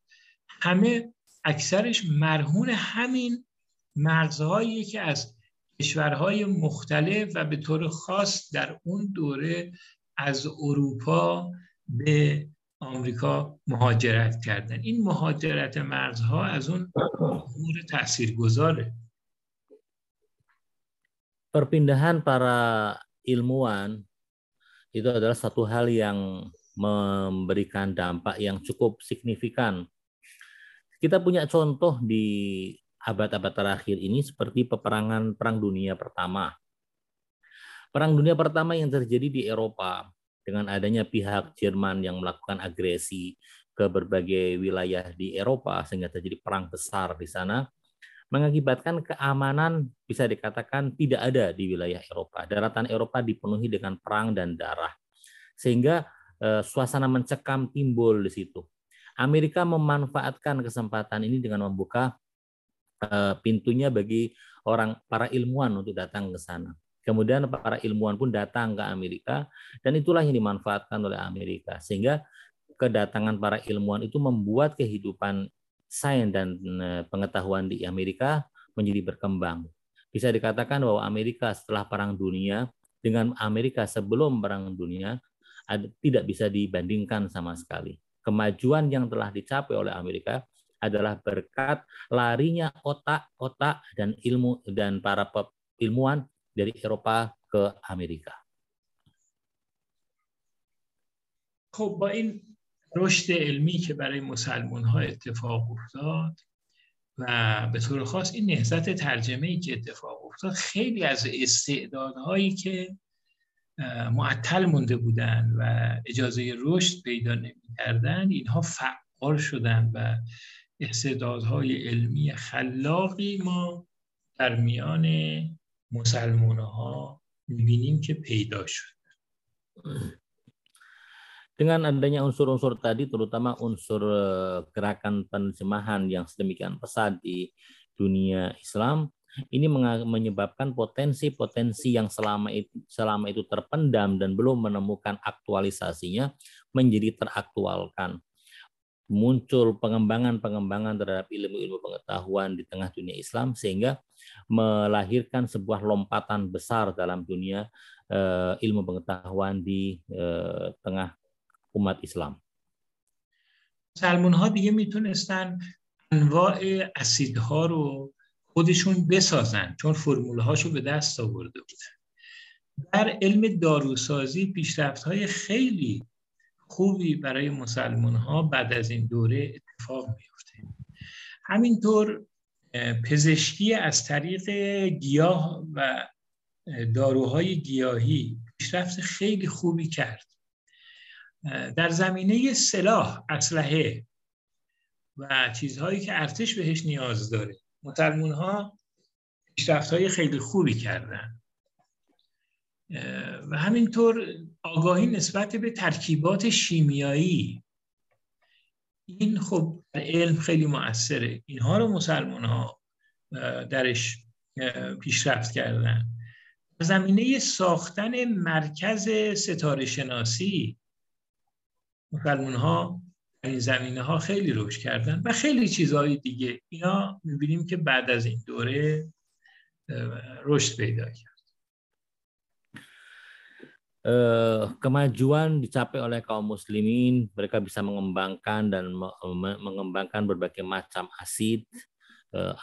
همه اکثرش مرهون همین مرزهایی که از کشورهای مختلف و به طور خاص در اون دوره از اروپا به آمریکا مهاجرت کردن. این مهاجرت مرزها از اون امور تاثیرگذاره perpindahan para ilmuwan itu adalah satu hal yang memberikan dampak yang cukup signifikan. Kita punya contoh di abad-abad terakhir ini seperti peperangan Perang Dunia Pertama. Perang Dunia Pertama yang terjadi di Eropa dengan adanya pihak Jerman yang melakukan agresi ke berbagai wilayah di Eropa sehingga terjadi perang besar di sana mengakibatkan keamanan bisa dikatakan tidak ada di wilayah Eropa. Daratan Eropa dipenuhi dengan perang dan darah. Sehingga eh, suasana mencekam timbul di situ. Amerika memanfaatkan kesempatan ini dengan membuka eh, pintunya bagi orang para ilmuwan untuk datang ke sana. Kemudian para ilmuwan pun datang ke Amerika dan itulah yang dimanfaatkan oleh Amerika sehingga kedatangan para ilmuwan itu membuat kehidupan sains dan eh, pengetahuan di Amerika menjadi berkembang. Bisa dikatakan bahwa Amerika setelah Perang Dunia dengan Amerika sebelum Perang Dunia tidak bisa dibandingkan sama sekali. Kemajuan yang telah dicapai oleh Amerika adalah berkat larinya otak-otak dan ilmu dan para ilmuwan dari Eropa ke Amerika. Cobain رشد علمی که برای مسلمان ها اتفاق افتاد و به طور خاص این نهضت ترجمه ای که اتفاق افتاد خیلی از استعدادهایی که معطل مونده بودن و اجازه رشد پیدا نمی‌کردن اینها فعال شدن و استعدادهای علمی خلاقی ما در میان مسلمان ها می‌بینیم که پیدا شد. Dengan adanya unsur-unsur tadi, terutama unsur eh, gerakan penerjemahan yang sedemikian pesat di dunia Islam, ini menyebabkan potensi-potensi yang selama itu, selama itu terpendam dan belum menemukan aktualisasinya menjadi teraktualkan. Muncul pengembangan-pengembangan terhadap ilmu-ilmu pengetahuan di tengah dunia Islam sehingga melahirkan sebuah lompatan besar dalam dunia uh, ilmu pengetahuan di uh, tengah umat Islam. مسلمان ها دیگه می‌تونستن انواع اسیدها رو خودشون بسازن چون فرموله هاشو به دست آورده بودن. در علم داروسازی پیشرفت های خیلی خوبی برای مسلمان ها بعد از این دوره اتفاق میفته همینطور پزشکی از طریق گیاه و داروهای گیاهی پیشرفت خیلی خوبی کرد. در زمینه سلاح اسلحه و چیزهایی که ارتش بهش نیاز داره. مسلمون ها پیشرفت های خیلی خوبی کردن. و همینطور آگاهی نسبت به ترکیبات شیمیایی. این خب علم خیلی مؤثره. اینها رو مسلمان ها درش پیشرفت کردن. زمینه ساختن مرکز ستاره شناسی مسلمان ها این زمینه ها خیلی رشد کردن و خیلی چیزهای دیگه اینا میبینیم که بعد از این دوره رشد پیدا کرد kemajuan dicapai oleh kaum muslimin, mereka bisa mengembangkan dan mengembangkan berbagai macam asid,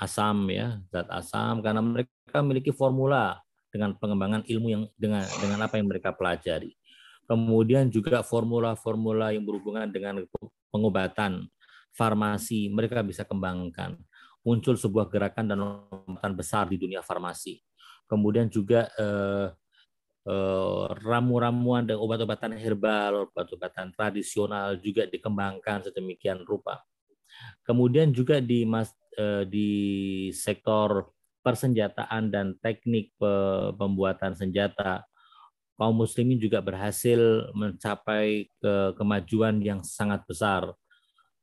asam ya, zat asam karena mereka memiliki formula dengan pengembangan ilmu yang dengan dengan apa yang mereka pelajari. Kemudian juga formula-formula yang berhubungan dengan pengobatan, farmasi, mereka bisa kembangkan. Muncul sebuah gerakan dan lompatan besar di dunia farmasi. Kemudian juga eh, Eh, ramu-ramuan dan obat-obatan herbal, obat-obatan tradisional juga dikembangkan sedemikian rupa. Kemudian juga di mas, eh, di sektor persenjataan dan teknik pembuatan senjata, kaum muslimin juga berhasil mencapai ke kemajuan yang sangat besar.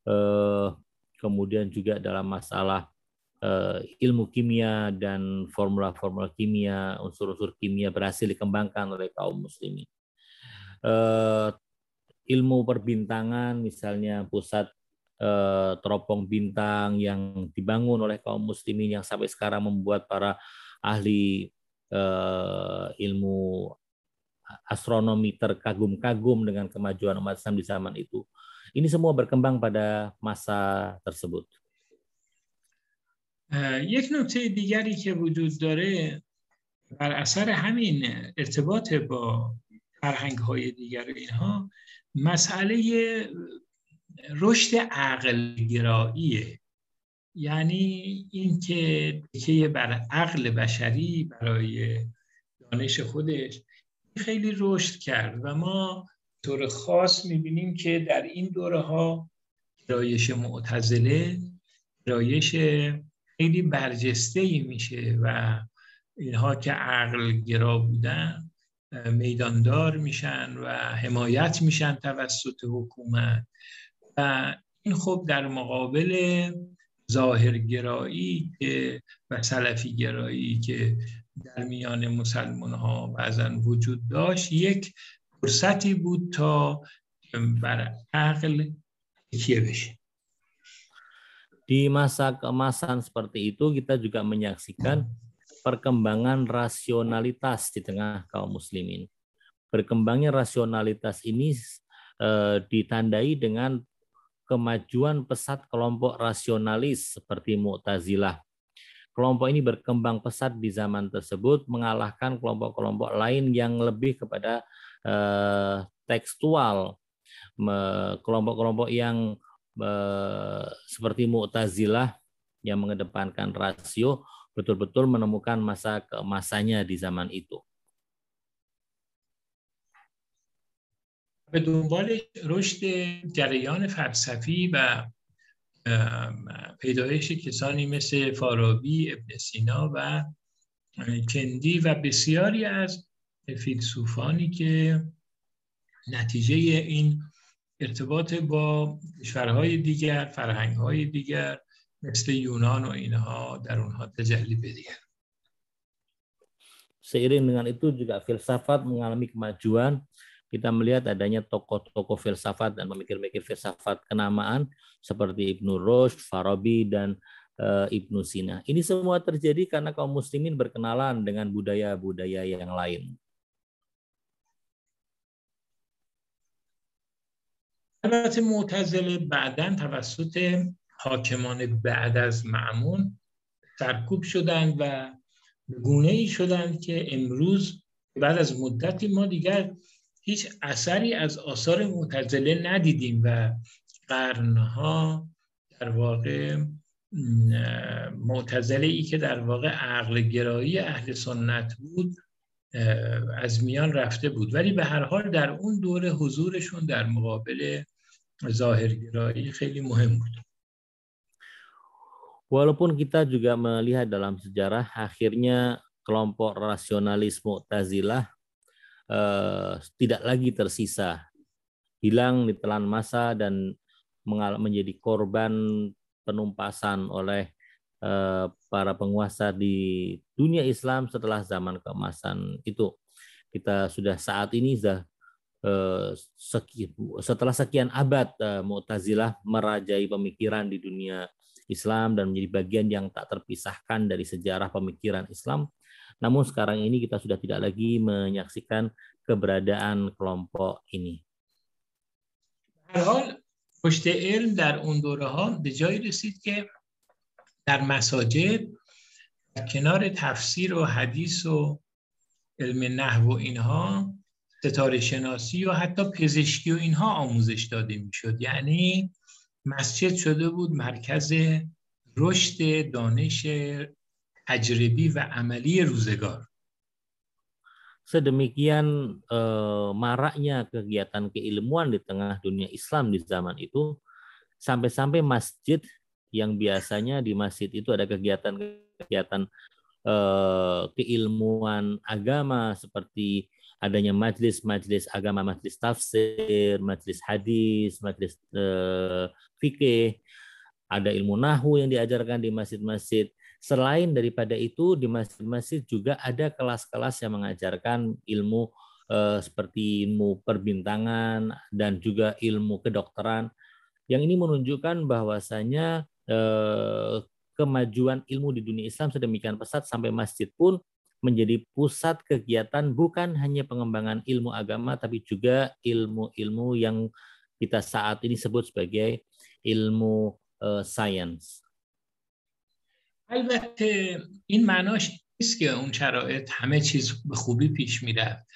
Eh, kemudian juga dalam masalah uh, ilmu kimia dan formula-formula kimia, unsur-unsur kimia berhasil dikembangkan oleh kaum muslimin. Uh, ilmu perbintangan, misalnya pusat uh, teropong bintang yang dibangun oleh kaum muslimin yang sampai sekarang membuat para ahli uh, ilmu astronomi terkagum-kagum dengan kemajuan umat Islam di zaman itu. Ini semua berkembang pada masa tersebut. یک نکته دیگری که وجود داره بر اثر همین ارتباط با فرهنگ های دیگر اینها مسئله رشد عقل گراییه یعنی اینکه که بر عقل بشری برای دانش خودش خیلی رشد کرد و ما طور خاص می‌بینیم که در این دوره ها گرایش معتزله گرایش خیلی برجسته میشه و اینها که عقل گرا بودن میداندار میشن و حمایت میشن توسط حکومت. و این خب در مقابل ظاهرگرایی و سلفی گرایی که در میان مسلمان ها بعضا وجود داشت یک فرصتی بود تا بر عقل تکیه بشه Di masa keemasan seperti itu kita juga menyaksikan perkembangan rasionalitas di tengah kaum muslimin. Berkembangnya rasionalitas ini eh, ditandai dengan kemajuan pesat kelompok rasionalis seperti Mu'tazilah. Kelompok ini berkembang pesat di zaman tersebut mengalahkan kelompok-kelompok lain yang lebih kepada eh, tekstual, kelompok-kelompok yang seperti Mu'tazilah yang mengedepankan rasio betul-betul menemukan masa keemasannya di zaman itu. به دنبال رشد جریان فلسفی و پیدایش کسانی مثل فارابی، ابن سینا و کندی و بسیاری از فیلسوفانی که نتیجه این ارتباط با کشورهای دیگر فرهنگهای دیگر مثل یونان و اینها در اونها تجلی پیدا Seiring dengan itu juga filsafat mengalami kemajuan. Kita melihat adanya tokoh-tokoh filsafat dan memikir-mikir filsafat kenamaan seperti Ibnu Rushd, Farabi, dan uh, Ibnu Sina. Ini semua terjadi karena kaum muslimin berkenalan dengan budaya-budaya yang lain. البته معتزله بعدا توسط حاکمان بعد از معمون سرکوب شدند و به گونه ای شدند که امروز بعد از مدتی ما دیگر هیچ اثری از آثار معتزله ندیدیم و قرنها در واقع معتزله ای که در واقع عقل گرایی اهل سنت بود از میان رفته بود. ولی به هر حال در اون دوره حضورشون در مقابل ظاهرگرایی خیلی مهم بود. Walaupun kita juga melihat dalam sejarah akhirnya kelompok rasionalis Mu'tazilah eh, tidak lagi tersisa, hilang di telan masa dan menjadi korban penumpasan oleh eh, para penguasa di dunia Islam setelah zaman keemasan itu. Kita sudah saat ini sudah eh, setelah sekian abad eh, Mu'tazilah merajai pemikiran di dunia Islam dan menjadi bagian yang tak terpisahkan dari sejarah pemikiran Islam. Namun sekarang ini kita sudah tidak lagi menyaksikan keberadaan kelompok ini. حال پشت علم در اون دوره ها به جایی رسید که در مساجد در کنار تفسیر و حدیث و علم نحو و اینها ستاره شناسی و حتی پزشکی و اینها آموزش داده می‌شد یعنی مسجد شده بود مرکز رشد دانش تجربی و عملی روزگار sedemikian eh, maraknya kegiatan keilmuan di tengah dunia Islam di zaman itu sampai-sampai masjid yang biasanya di masjid itu ada kegiatan-kegiatan eh, keilmuan agama seperti adanya majlis-majlis agama, majlis tafsir, majlis hadis, majlis eh, fikih, ada ilmu nahu yang diajarkan di masjid-masjid. Selain daripada itu di masjid-masjid juga ada kelas-kelas yang mengajarkan ilmu eh, seperti ilmu perbintangan dan juga ilmu kedokteran. Yang ini menunjukkan bahwasanya eh, kemajuan ilmu di dunia Islam sedemikian pesat sampai masjid pun menjadi pusat kegiatan bukan hanya pengembangan ilmu agama tapi juga ilmu-ilmu yang kita saat ini sebut sebagai ilmu uh, science. البته این معناش نیست که اون شرایط همه چیز به خوبی پیش می‌رفت.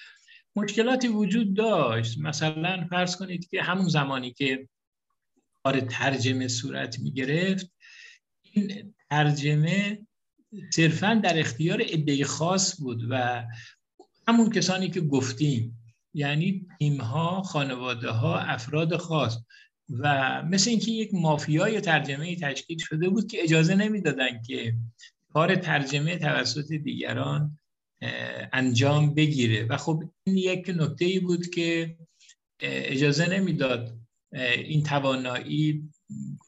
مشکلاتی وجود داشت. مثلا فرض کنید که همون زمانی که کار ترجمه صورت می‌گرفت این ترجمه صرفا در اختیار عده خاص بود و همون کسانی که گفتیم یعنی تیم ها خانواده ها افراد خاص. و مثل اینکه یک مافیای ترجمه تشکیل شده بود که اجازه نمی‌دادن که کار ترجمه توسط دیگران انجام بگیره. و خب این یک نکته ای بود که اجازه نمی‌داد این توانایی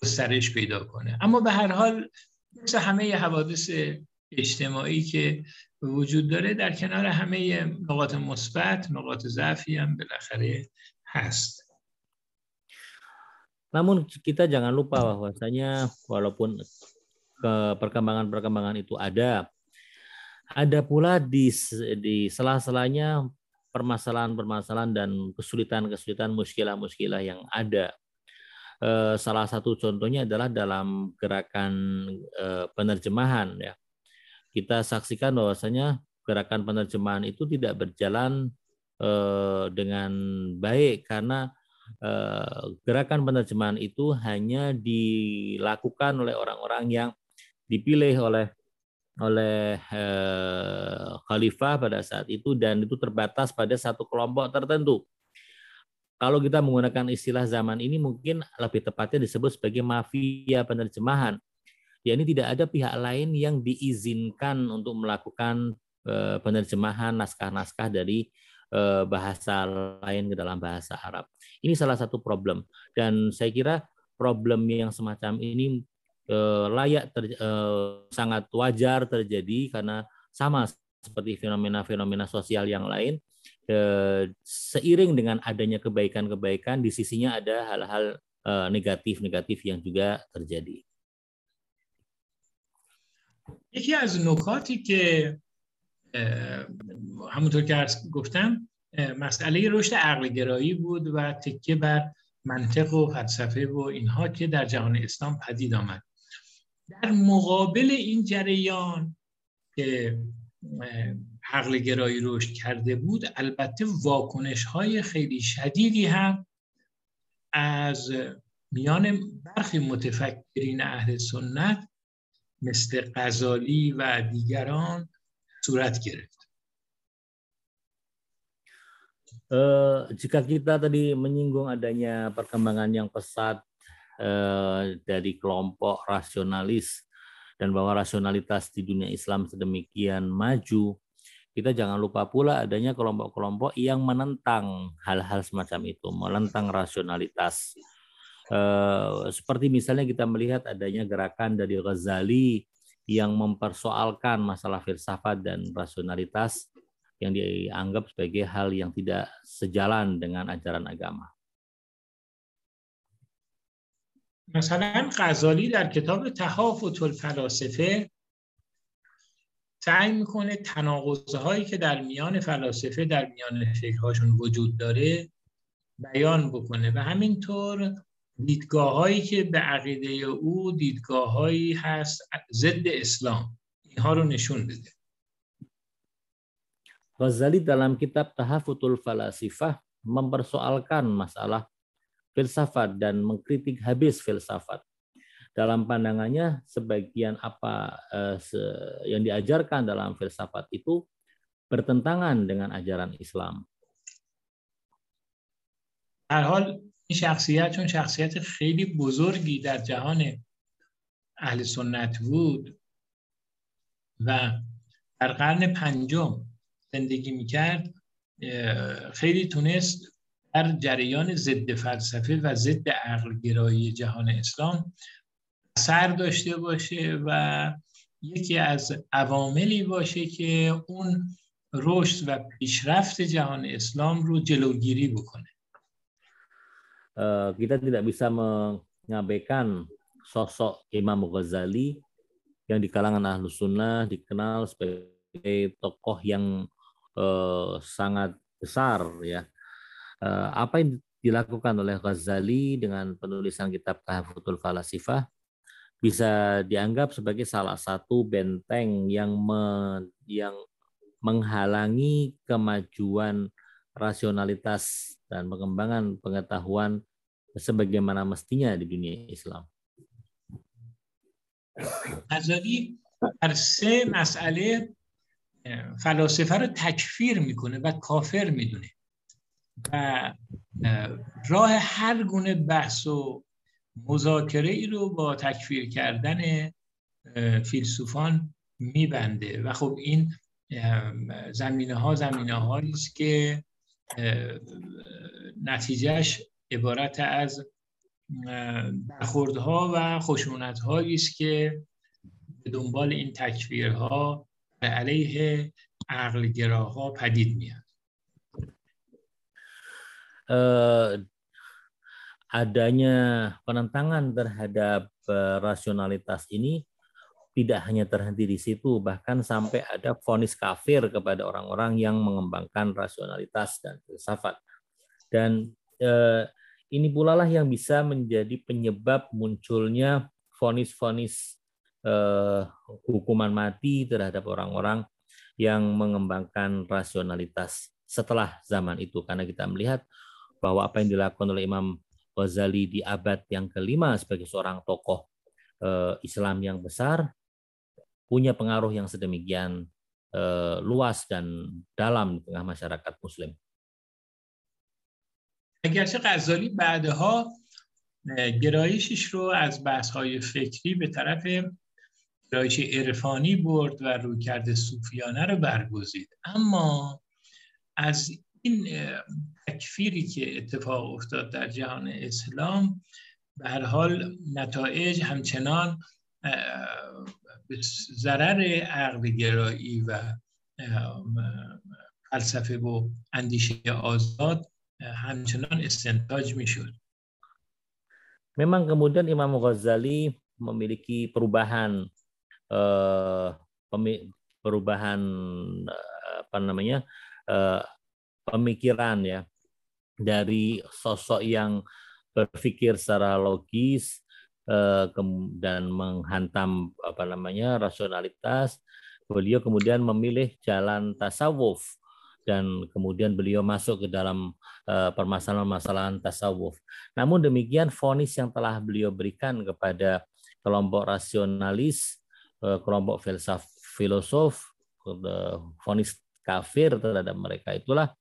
گسترش پیدا کنه. اما به هر حال مثل همه حوادث اجتماعی که وجود داره در کنار همه نقاط مثبت نقاط ضعفی هم بالاخره هست. Namun kita jangan lupa bahwasanya walaupun ke perkembangan-perkembangan itu ada, ada pula di di sela-selanya permasalahan-permasalahan dan kesulitan-kesulitan muskilah-muskilah yang ada. Eh, salah satu contohnya adalah dalam gerakan eh, penerjemahan ya. Kita saksikan bahwasanya gerakan penerjemahan itu tidak berjalan eh, dengan baik karena gerakan penerjemahan itu hanya dilakukan oleh orang-orang yang dipilih oleh oleh eh, khalifah pada saat itu dan itu terbatas pada satu kelompok tertentu. Kalau kita menggunakan istilah zaman ini mungkin lebih tepatnya disebut sebagai mafia penerjemahan. Ya ini tidak ada pihak lain yang diizinkan untuk melakukan eh, penerjemahan naskah-naskah dari Eh, bahasa lain ke dalam bahasa Arab. Ini salah satu problem dan saya kira problem yang semacam ini eh, layak ter, eh, sangat wajar terjadi karena sama seperti fenomena-fenomena sosial yang lain seiring dengan adanya kebaikan-kebaikan di sisinya ada hal-hal negatif-negatif yang juga terjadi. یکی از نکاتی که همونطور که گفتم مسئله رشد عقل گرایی بود و تکیه بر منطق و فلسفه و اینها که در جهان اسلام پدید آمد. در مقابل این جریان که عقل گرایی رشد کرده بود البته واکنش های خیلی شدیدی هم از میان برخی متفکرین اهل سنت مثل غزالی و دیگران صورت گرفت. Uh, jika kita tadi menyinggung adanya perkembangan yang pesat uh, dari kelompok rasionalis dan bahwa rasionalitas di dunia Islam sedemikian maju, kita jangan lupa pula adanya kelompok-kelompok yang menentang hal-hal semacam itu, menentang rasionalitas. Uh, seperti misalnya kita melihat adanya gerakan dari Ghazali yang mempersoalkan masalah filsafat dan rasionalitas yang dianggap sebagai hal yang tidak sejalan dengan ajaran agama. مثلا غزالی در کتاب تحافت الفلاسفه سعی می‌کنه تناقض هایی که در میان فلاسفه در میان فکرهاشون وجود داره بیان بکنه و همینطور دیدگاه هایی که به عقیده او دیدگاه هایی هست ضد اسلام اینها رو نشون بده Ghazali dalam kitab Tahafutul Falasifah mempersoalkan masalah filsafat dan mengkritik habis filsafat. Dalam pandangannya, sebagian apa eh, yang diajarkan dalam filsafat itu bertentangan dengan ajaran Islam. هر حال این شخصیت چون شخصیت خیلی بزرگی در جهان اهل سنت بود و در قرن پنجم زندگی می‌کرد خیلی تونست در جریان ضد فلسفه و ضد عقل گرایی جهان اسلام اثر داشته باشه و یکی از عواملی باشه که اون رشد و پیشرفت جهان اسلام رو جلوگیری بکنه. kita tidak bisa mengabaikan sosok Imam Ghazali yang di kalangan ahlu sunnah dikenal sebagai tokoh yang eh, sangat besar ya. Eh, apa yang dilakukan oleh Ghazali dengan penulisan kitab Tahfutul Falasifah bisa dianggap sebagai salah satu benteng yang me, yang menghalangi kemajuan rasionalitas dan pengembangan pengetahuan sebagaimana mestinya di dunia Islam. Ghazali در سه مسئله فلاسفه رو تکفیر می‌کنه و کافر می‌دونه. و راه هر گونه بحث و مذاکره ای رو با تکفیر کردن فیلسوفان میبنده. و خب این زمینه ها زمینه هایی است که نتیجهش عبارت از برخوردها و خشونت است که دنبال این تکفیرها علیه عقل گراها پدید میاد uh, adanya penentangan terhadap uh, rasionalitas ini tidak hanya terhenti di situ, bahkan sampai ada vonis kafir kepada orang-orang yang mengembangkan rasionalitas dan filsafat. Dan uh, ini pula lah yang bisa menjadi penyebab munculnya vonis-vonis uh, hukuman mati terhadap orang-orang yang mengembangkan rasionalitas setelah zaman itu karena kita melihat bahwa apa yang dilakukan oleh Imam Ghazali di abad yang kelima sebagai seorang tokoh uh, Islam yang besar punya pengaruh yang sedemikian uh, luas dan dalam di tengah masyarakat muslim. اگرچه غزالی بعدها گرایشش رو از بحث های فکری به طرف گرایش عرفانی برد و رویکرد صوفیانه رو برگزید. اما از این تکفیری که اتفاق افتاد در جهان اسلام به هر حال نتایج همچنان به ضرر عقل گرایی و فلسفه و اندیشه آزاد همچنان استنتاج می‌شد. Memang kemudian Imam Ghazali memiliki perubahan eh, perubahan apa namanya eh, pemikiran ya dari sosok yang berpikir secara logis eh, dan menghantam apa namanya rasionalitas, beliau kemudian memilih jalan tasawuf dan kemudian beliau masuk ke dalam uh, permasalahan-permasalahan tasawuf. Namun demikian vonis yang telah beliau berikan kepada kelompok rasionalis, kelompok filsaf filosof, vonis kafir terhadap mereka itulah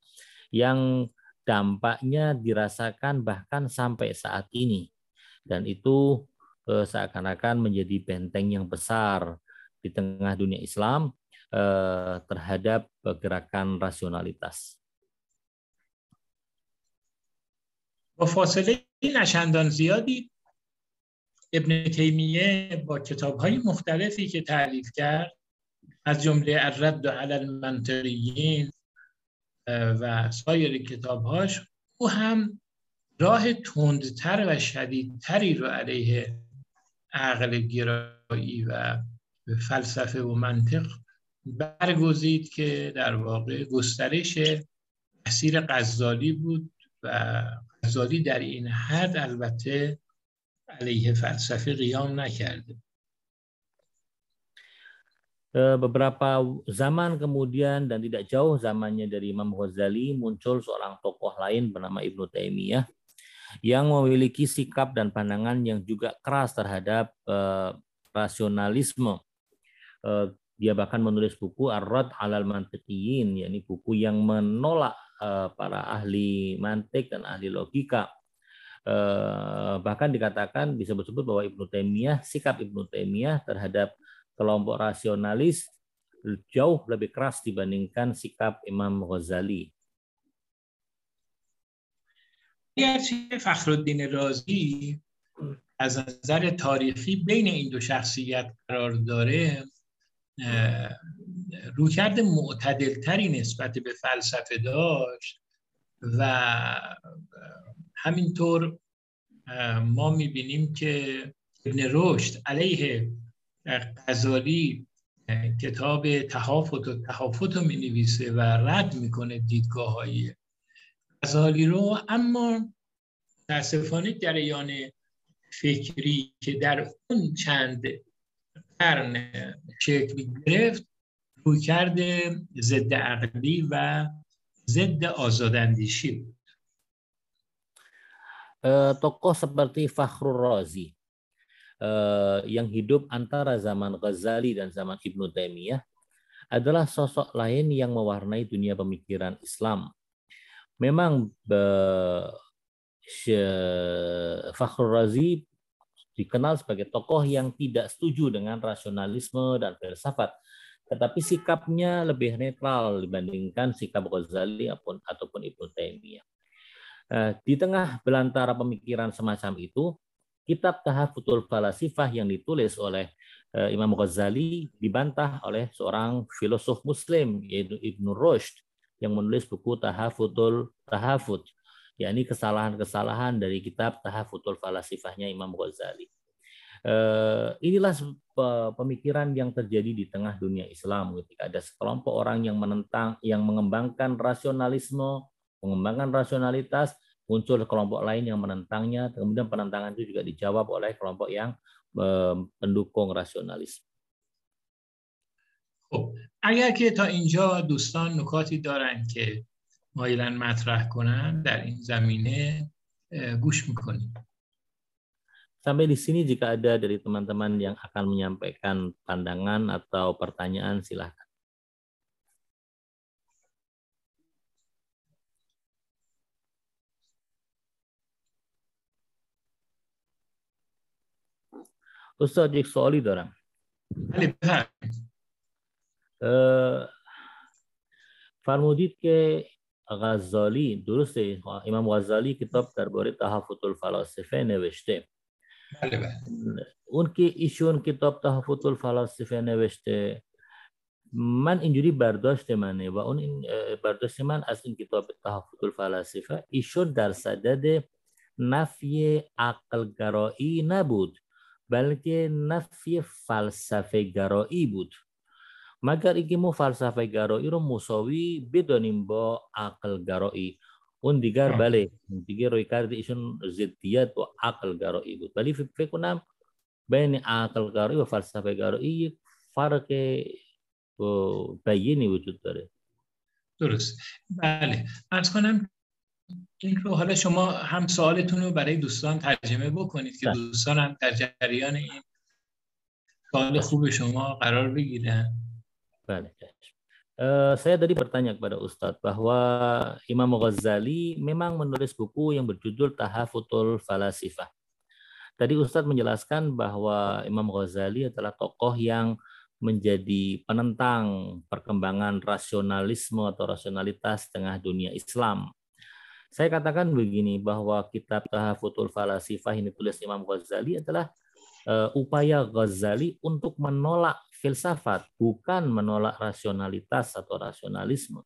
yang dampaknya dirasakan bahkan sampai saat ini. Dan itu uh, seakan-akan menjadi benteng yang besar di tengah dunia Islam Eh, terhadap gerakan rasionalitas. با فاصله نشندان زیادی ابن تیمیه با کتاب های مختلفی که تعلیف کرد از جمله الرد علی المنطقیین و سایر کتابهاش او هم راه تندتر و شدیدتری رو علیه عقل گرایی و فلسفه و منطق برگزید که در واقع گسترش مسیر غزالی بود و غزالی در این حد البته علیه falsafe قیام نکرده beberapa zaman kemudian dan tidak jauh zamannya dari Imam Ghazali muncul seorang tokoh lain bernama Ibnu Taimiyah yang memiliki sikap dan pandangan yang juga keras terhadap uh, rasionalisme uh, dia bahkan menulis buku Ar-Rad Alal Mantiqiyin, yakni buku yang menolak uh, para ahli mantik dan ahli logika. Uh, bahkan dikatakan disebut-sebut bahwa Ibnu Taimiyah, sikap Ibnu Taimiyah terhadap kelompok rasionalis jauh lebih keras dibandingkan sikap Imam Ghazali. گرچه فخرالدین رازی از نظر تاریخی بین این دو شخصیت قرار داره رویکرد معتدلتری نسبت به فلسفه داشت و همینطور ما می‌بینیم که ابن رشد علیه غزالی کتاب تحافت و تحافت رو می نویسه و رد می‌کنه دیدگاه های غزالی رو. اما متاسفانه جریان فکری که در اون چند قرن شکل گرفت روی کرده ضد عقلی و ضد آزاداندیشی بود tokoh seperti Fakhrul Razi yang hidup antara zaman Ghazali dan zaman Ibnu Taimiyah adalah sosok lain yang mewarnai dunia pemikiran Islam. Memang Fakhrul Razi dikenal sebagai tokoh yang tidak setuju dengan rasionalisme dan filsafat, tetapi sikapnya lebih netral dibandingkan sikap Ghazali ataupun, ataupun Ibnu Taimiyah. Eh, di tengah belantara pemikiran semacam itu, kitab Tahafutul Falasifah yang ditulis oleh eh, Imam Ghazali dibantah oleh seorang filosof muslim yaitu Ibnu Rushd yang menulis buku Tahafutul Tahafut yakni kesalahan-kesalahan dari kitab Tahafutul Falasifahnya Imam Ghazali. Eh, inilah pemikiran yang terjadi di tengah dunia Islam ketika ada sekelompok orang yang menentang, yang mengembangkan rasionalisme, mengembangkan rasionalitas, muncul kelompok lain yang menentangnya, kemudian penentangan itu juga dijawab oleh kelompok yang eh, pendukung rasionalisme. خب اگر که تا اینجا دوستان نکاتی دارن که مایلن مطرح کنن در این زمینه گوش میکنیم Sampai di sini jika ada dari teman-teman yang akan menyampaikan pandangan atau pertanyaan silahkan. Ustaz یک سوالی دارم. فرمودید که غزالی درسته امام غزالی کتاب درباره تحفظ الفلاسفه نوشته بله بله اون که ایشون کتاب تحفظ الفلاسفه نوشته من اینجوری برداشت منه و اون این برداشت من از این کتاب تحفظ الفلاسفه ایشون در صدد نفی عقل گرایی نبود بلکه نفی فلسفه گرایی بود. مگر اینکه ما فلسفه گرایی رو مساوی بدانیم با عقل گرایی اون دیگر. بله دیگه روی کرد ایشون ضدیت و عقل گرایی بود ولی فکر کنم بین عقل گرایی و فلسفه گرایی یک فرق اه، بیینی وجود داره درست بله ارز کنم این رو حالا شما هم سوالتون رو برای دوستان ترجمه بکنید که بله. دوستان هم در جریان این سوال خوب شما قرار بگیرن Baik. Eh, saya tadi bertanya kepada Ustadz bahwa Imam Ghazali memang menulis buku yang berjudul Tahafutul Falasifah. Tadi Ustadz menjelaskan bahwa Imam Ghazali adalah tokoh yang menjadi penentang perkembangan rasionalisme atau rasionalitas tengah dunia Islam. Saya katakan begini bahwa kitab Tahafutul Falasifah ini tulis Imam Ghazali adalah eh, upaya Ghazali untuk menolak filsafat, bukan menolak rasionalitas atau rasionalisme.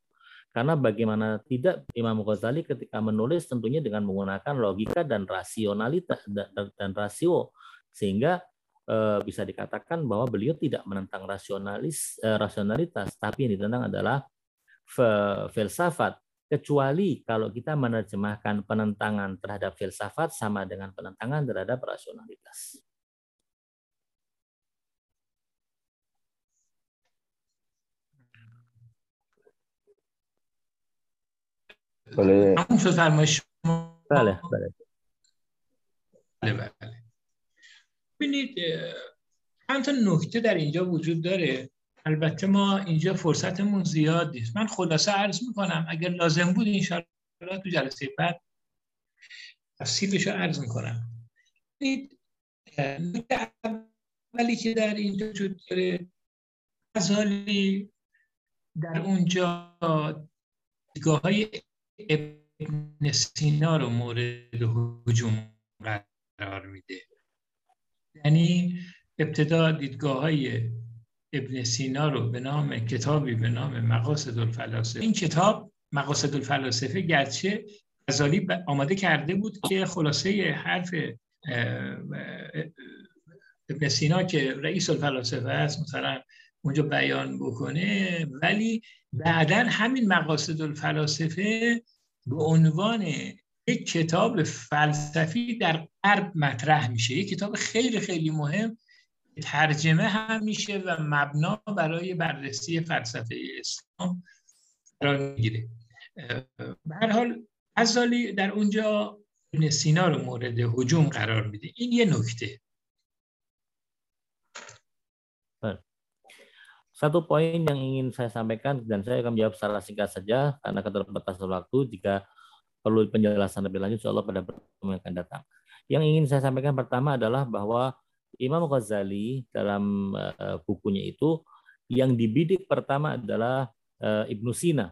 Karena bagaimana tidak Imam Ghazali ketika menulis tentunya dengan menggunakan logika dan rasionalitas dan, rasio sehingga eh, bisa dikatakan bahwa beliau tidak menentang rasionalis eh, rasionalitas tapi yang ditentang adalah filsafat kecuali kalau kita menerjemahkan penentangan terhadap filsafat sama dengan penentangan terhadap rasionalitas. Boleh تموم شد فرمایش شما. Bale, bale. بله بله. ببینید چند تا نکته در اینجا وجود داره. البته ما اینجا فرصتمون زیاد نیست. من خلاصه عرض می‌کنم اگر لازم بود انشاءالله تو جلسه بعد تفصیلش رو عرض می‌کنم. اولی که در اینجا وجود داره غزالی در اونجا دیدگاه های ابن سینا رو مورد هجوم قرار میده. یعنی ابتدا دیدگاه های ابن سینا رو به نام کتابی به نام مقاصد الفلاسفه این کتاب مقاصد الفلاسفه گرچه غزالی آماده کرده بود که خلاصه حرف ابن سینا که رئیس الفلاسفه است مثلا اونجا بیان بکنه. ولی بعدا همین مقاصد الفلاسفه به عنوان یک کتاب فلسفی در غرب مطرح میشه. یک کتاب خیلی خیلی مهم. ترجمه هم میشه و مبنا برای بررسی فلسفه اسلام قرار می‌گیره. به هر حال غزالی در اونجا ابن سینا رو مورد هجوم قرار میده. این یه نکته. Satu poin yang ingin saya sampaikan dan saya akan menjawab secara singkat saja karena keterbatasan waktu. Jika perlu penjelasan lebih lanjut, insya Allah pada pertemuan yang akan datang. Yang ingin saya sampaikan pertama adalah bahwa Imam Ghazali dalam eh, bukunya itu yang dibidik pertama adalah eh, Ibnu Sina.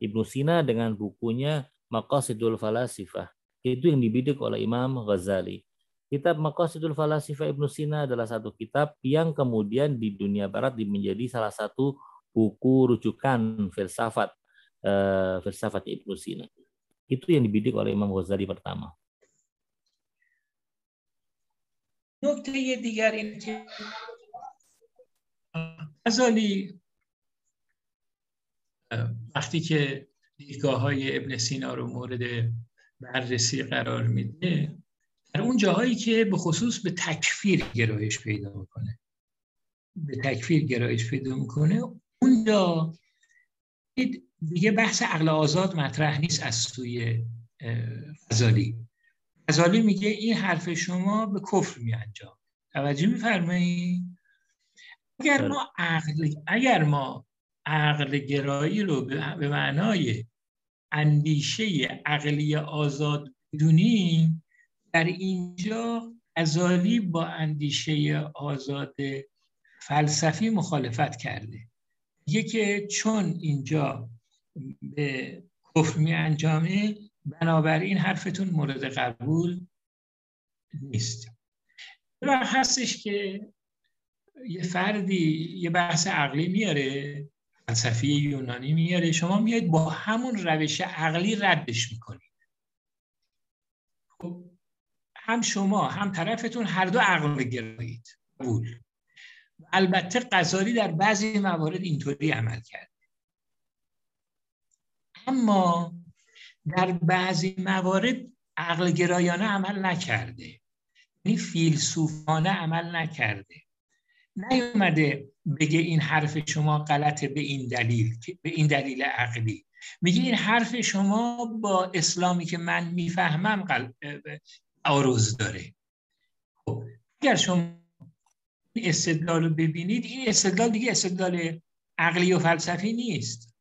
Ibnu Sina dengan bukunya Maqasidul Falasifah. Itu yang dibidik oleh Imam Ghazali. Kitab Maqasidul Falasifah Ibnu Sina adalah satu kitab yang kemudian di dunia barat menjadi salah satu buku rujukan filsafat eh, filsafat Ibnu Sina. Itu yang dibidik oleh Imam Ghazali pertama. نکته دیگر این که غزالی وقتی که دیدگاه های ابن سینا رو مورد بررسی قرار میده در اون جاهایی که به خصوص به تکفیر گرایش پیدا می‌کنه. به تکفیر گرایش پیدا می‌کنه. اونجا دیگه بحث عقل آزاد مطرح نیست از سوی غزالی. غزالی میگه این حرف شما به کفر می انجام. توجه میفرمایید اگر ما عقل اگر ما عقل گرایی رو به معنای اندیشه عقلی آزاد بدونیم در اینجا غزالی با اندیشه آزاد فلسفی مخالفت کرده. که چون اینجا به کفر می انجامه بنابراین حرفتون مورد قبول نیست. و هستش که یه فردی یه بحث عقلی میاره فلسفی یونانی میاره شما میاد با همون روش عقلی ردش می‌کنید خب هم شما هم طرفتون هر دو عقل گرایید. قبول. البته غزالی در بعضی موارد اینطوری عمل کرد. اما در بعضی موارد عقل گرایانه عمل نکرده. یعنی فیلسوفانه عمل نکرده. نیومده بگه این حرف شما غلطه به این دلیل به این دلیل عقلی. میگه این حرف شما با اسلامی که من می‌فهمم تعارض داره. خب اگر شما این استدلال رو ببینید این استدلال دیگه استدلال عقلی و فلسفی نیست.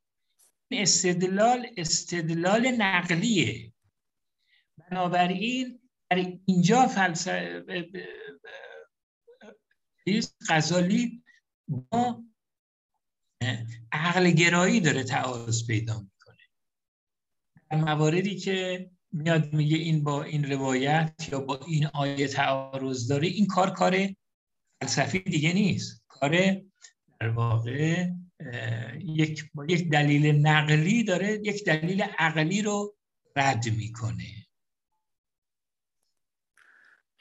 این استدلال استدلال نقلیه. بنابراین در اینجا فلسفه غزالی با عقل گرایی داره تعارض پیدا می‌کنه. در مواردی که میاد میگه این با این روایت یا با این آیه تعارض داره این کار کار فلسفی دیگه نیست. کار در واقع یک یک دلیل نقلی داره یک دلیل عقلی رو رد می‌کنه.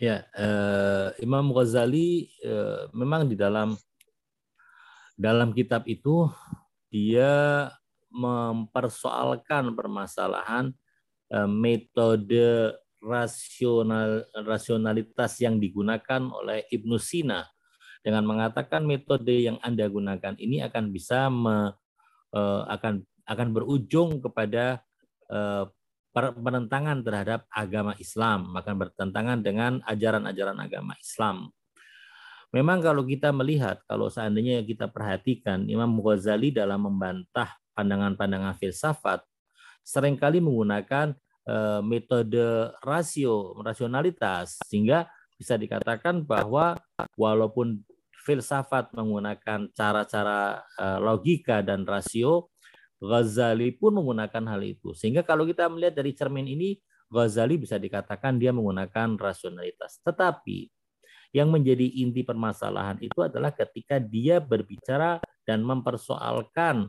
Ya, uh, Imam Ghazali uh, memang di dalam dalam kitab itu dia mempersoalkan permasalahan metode rasional rasionalitas yang digunakan oleh Ibnu Sina dengan mengatakan metode yang Anda gunakan ini akan bisa me, uh, akan akan berujung kepada uh, penentangan terhadap agama Islam, akan bertentangan dengan ajaran-ajaran agama Islam. Memang kalau kita melihat, kalau seandainya kita perhatikan, Imam Ghazali dalam membantah pandangan-pandangan filsafat, sering kali menggunakan eh, metode rasio, rasionalitas, sehingga bisa dikatakan bahwa walaupun filsafat menggunakan cara-cara eh, logika dan rasio, Ghazali pun menggunakan hal itu. Sehingga kalau kita melihat dari cermin ini, Ghazali bisa dikatakan dia menggunakan rasionalitas. Tetapi yang menjadi inti permasalahan itu adalah ketika dia berbicara dan mempersoalkan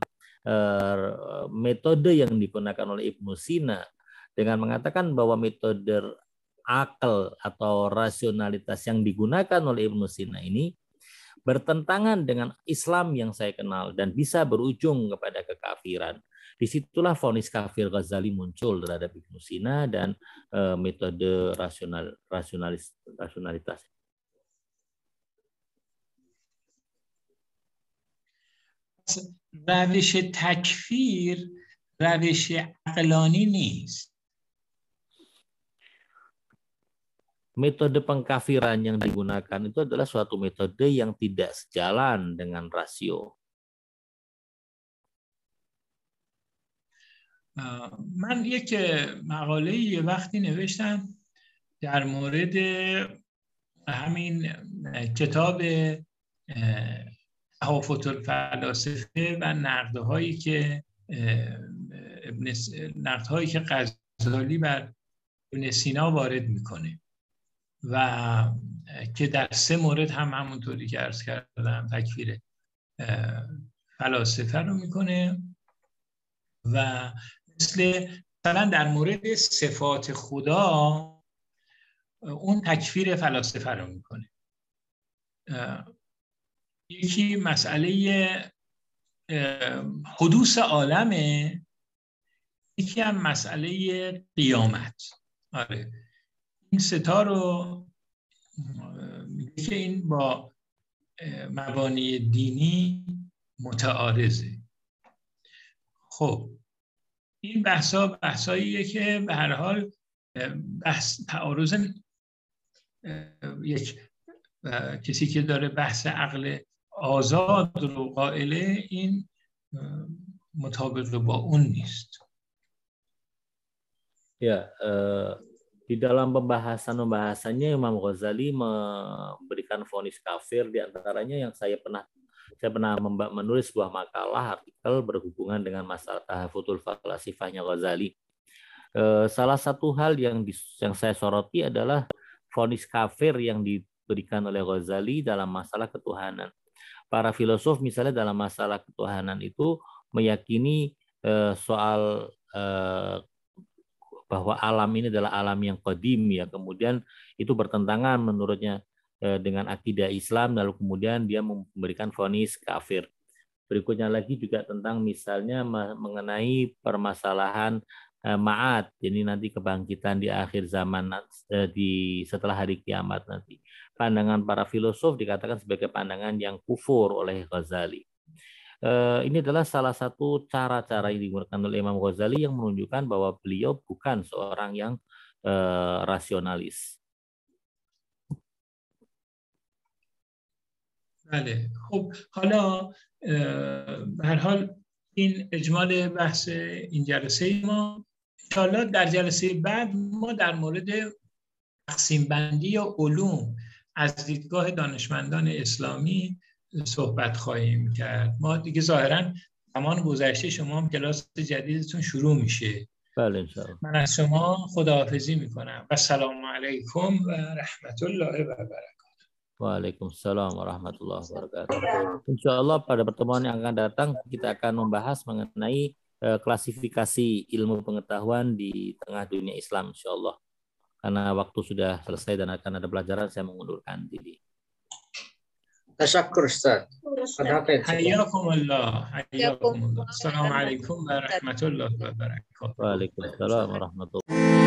metode yang digunakan oleh Ibnu Sina dengan mengatakan bahwa metode akal atau rasionalitas yang digunakan oleh Ibnu Sina ini bertentangan dengan Islam yang saya kenal dan bisa berujung kepada kekafiran. Di situlah vonis kafir Ghazali muncul terhadap Ibnu Sina dan uh, metode rasional rasionalis rasionalitas. روش تکفیر روش عقلانی نیست metode pengkafiran yang digunakan itu adalah suatu metode yang tidak sejalan dengan rasio. من یک مقاله یه وقتی نوشتم در مورد همین کتاب تحافت الفلاسفه و نقدهایی که ابن نقدهایی که غزالی بر ابن سینا وارد می‌کنه و که در سه مورد هم همونطوری که ارز کردم تکفیر فلاسفه رو می‌کنه و مثل مثلا در مورد صفات خدا اون تکفیر فلاسفه رو می‌کنه. یکی مسئله حدوث عالمه یکی هم مسئله قیامت. آره. این ستا رو که این با مبانی دینی متعارضه. خب این بحثا بحثاییه که به هر حال بحث تعارض یک کسی که داره بحث عقل آزاد رو قائله این مطابق با اون نیست یا di dalam pembahasan-pembahasannya Imam Ghazali memberikan vonis kafir di antaranya yang saya pernah saya pernah menulis sebuah makalah artikel berhubungan dengan masalah tahafutul falasifahnya Ghazali. Eh, salah satu hal yang di, yang saya soroti adalah vonis kafir yang diberikan oleh Ghazali dalam masalah ketuhanan. Para filosof misalnya dalam masalah ketuhanan itu meyakini eh, soal eh, bahwa alam ini adalah alam yang kodim ya. Kemudian itu bertentangan menurutnya eh, dengan akidah Islam lalu kemudian dia memberikan vonis kafir. Berikutnya lagi juga tentang misalnya mengenai permasalahan eh, ma'at, ini nanti kebangkitan di akhir zaman eh, di setelah hari kiamat nanti Pandangan para filosof dikatakan sebagai pandangan yang kufur oleh Ghazali. Eh, ini adalah salah satu cara-cara yang digunakan oleh Imam Ghazali yang menunjukkan bahwa beliau bukan seorang yang eh, rasionalis. بله خب حالا به هر حال این اجمال بحث این جلسه ما انشاءالله در جلسه بعد ما در مورد تقسیم بندی یا علوم از دیدگاه دانشمندان اسلامی صحبت خواهیم کرد. ما دیگه ظاهرا زمان گذشته شما هم کلاس جدیدتون شروع میشه. بله شما. من از شما خداحافظی می‌کنم و سلام علیکم و رحمت الله و برکات و علیکم السلام و رحمت الله و برکات انشاءالله pada pertemuan yang akan datang kita akan membahas mengenai klasifikasi ilmu pengetahuan di tengah dunia Islam insyaallah Karena waktu sudah selesai dan akan ada pelajaran saya mengundurkan diri. Tasyakur Ustaz. Hafiz. حیاکم الله حیاکم الله السلام علیکم و رحمت الله و برکاته Waalaikumsalam warahmatullahi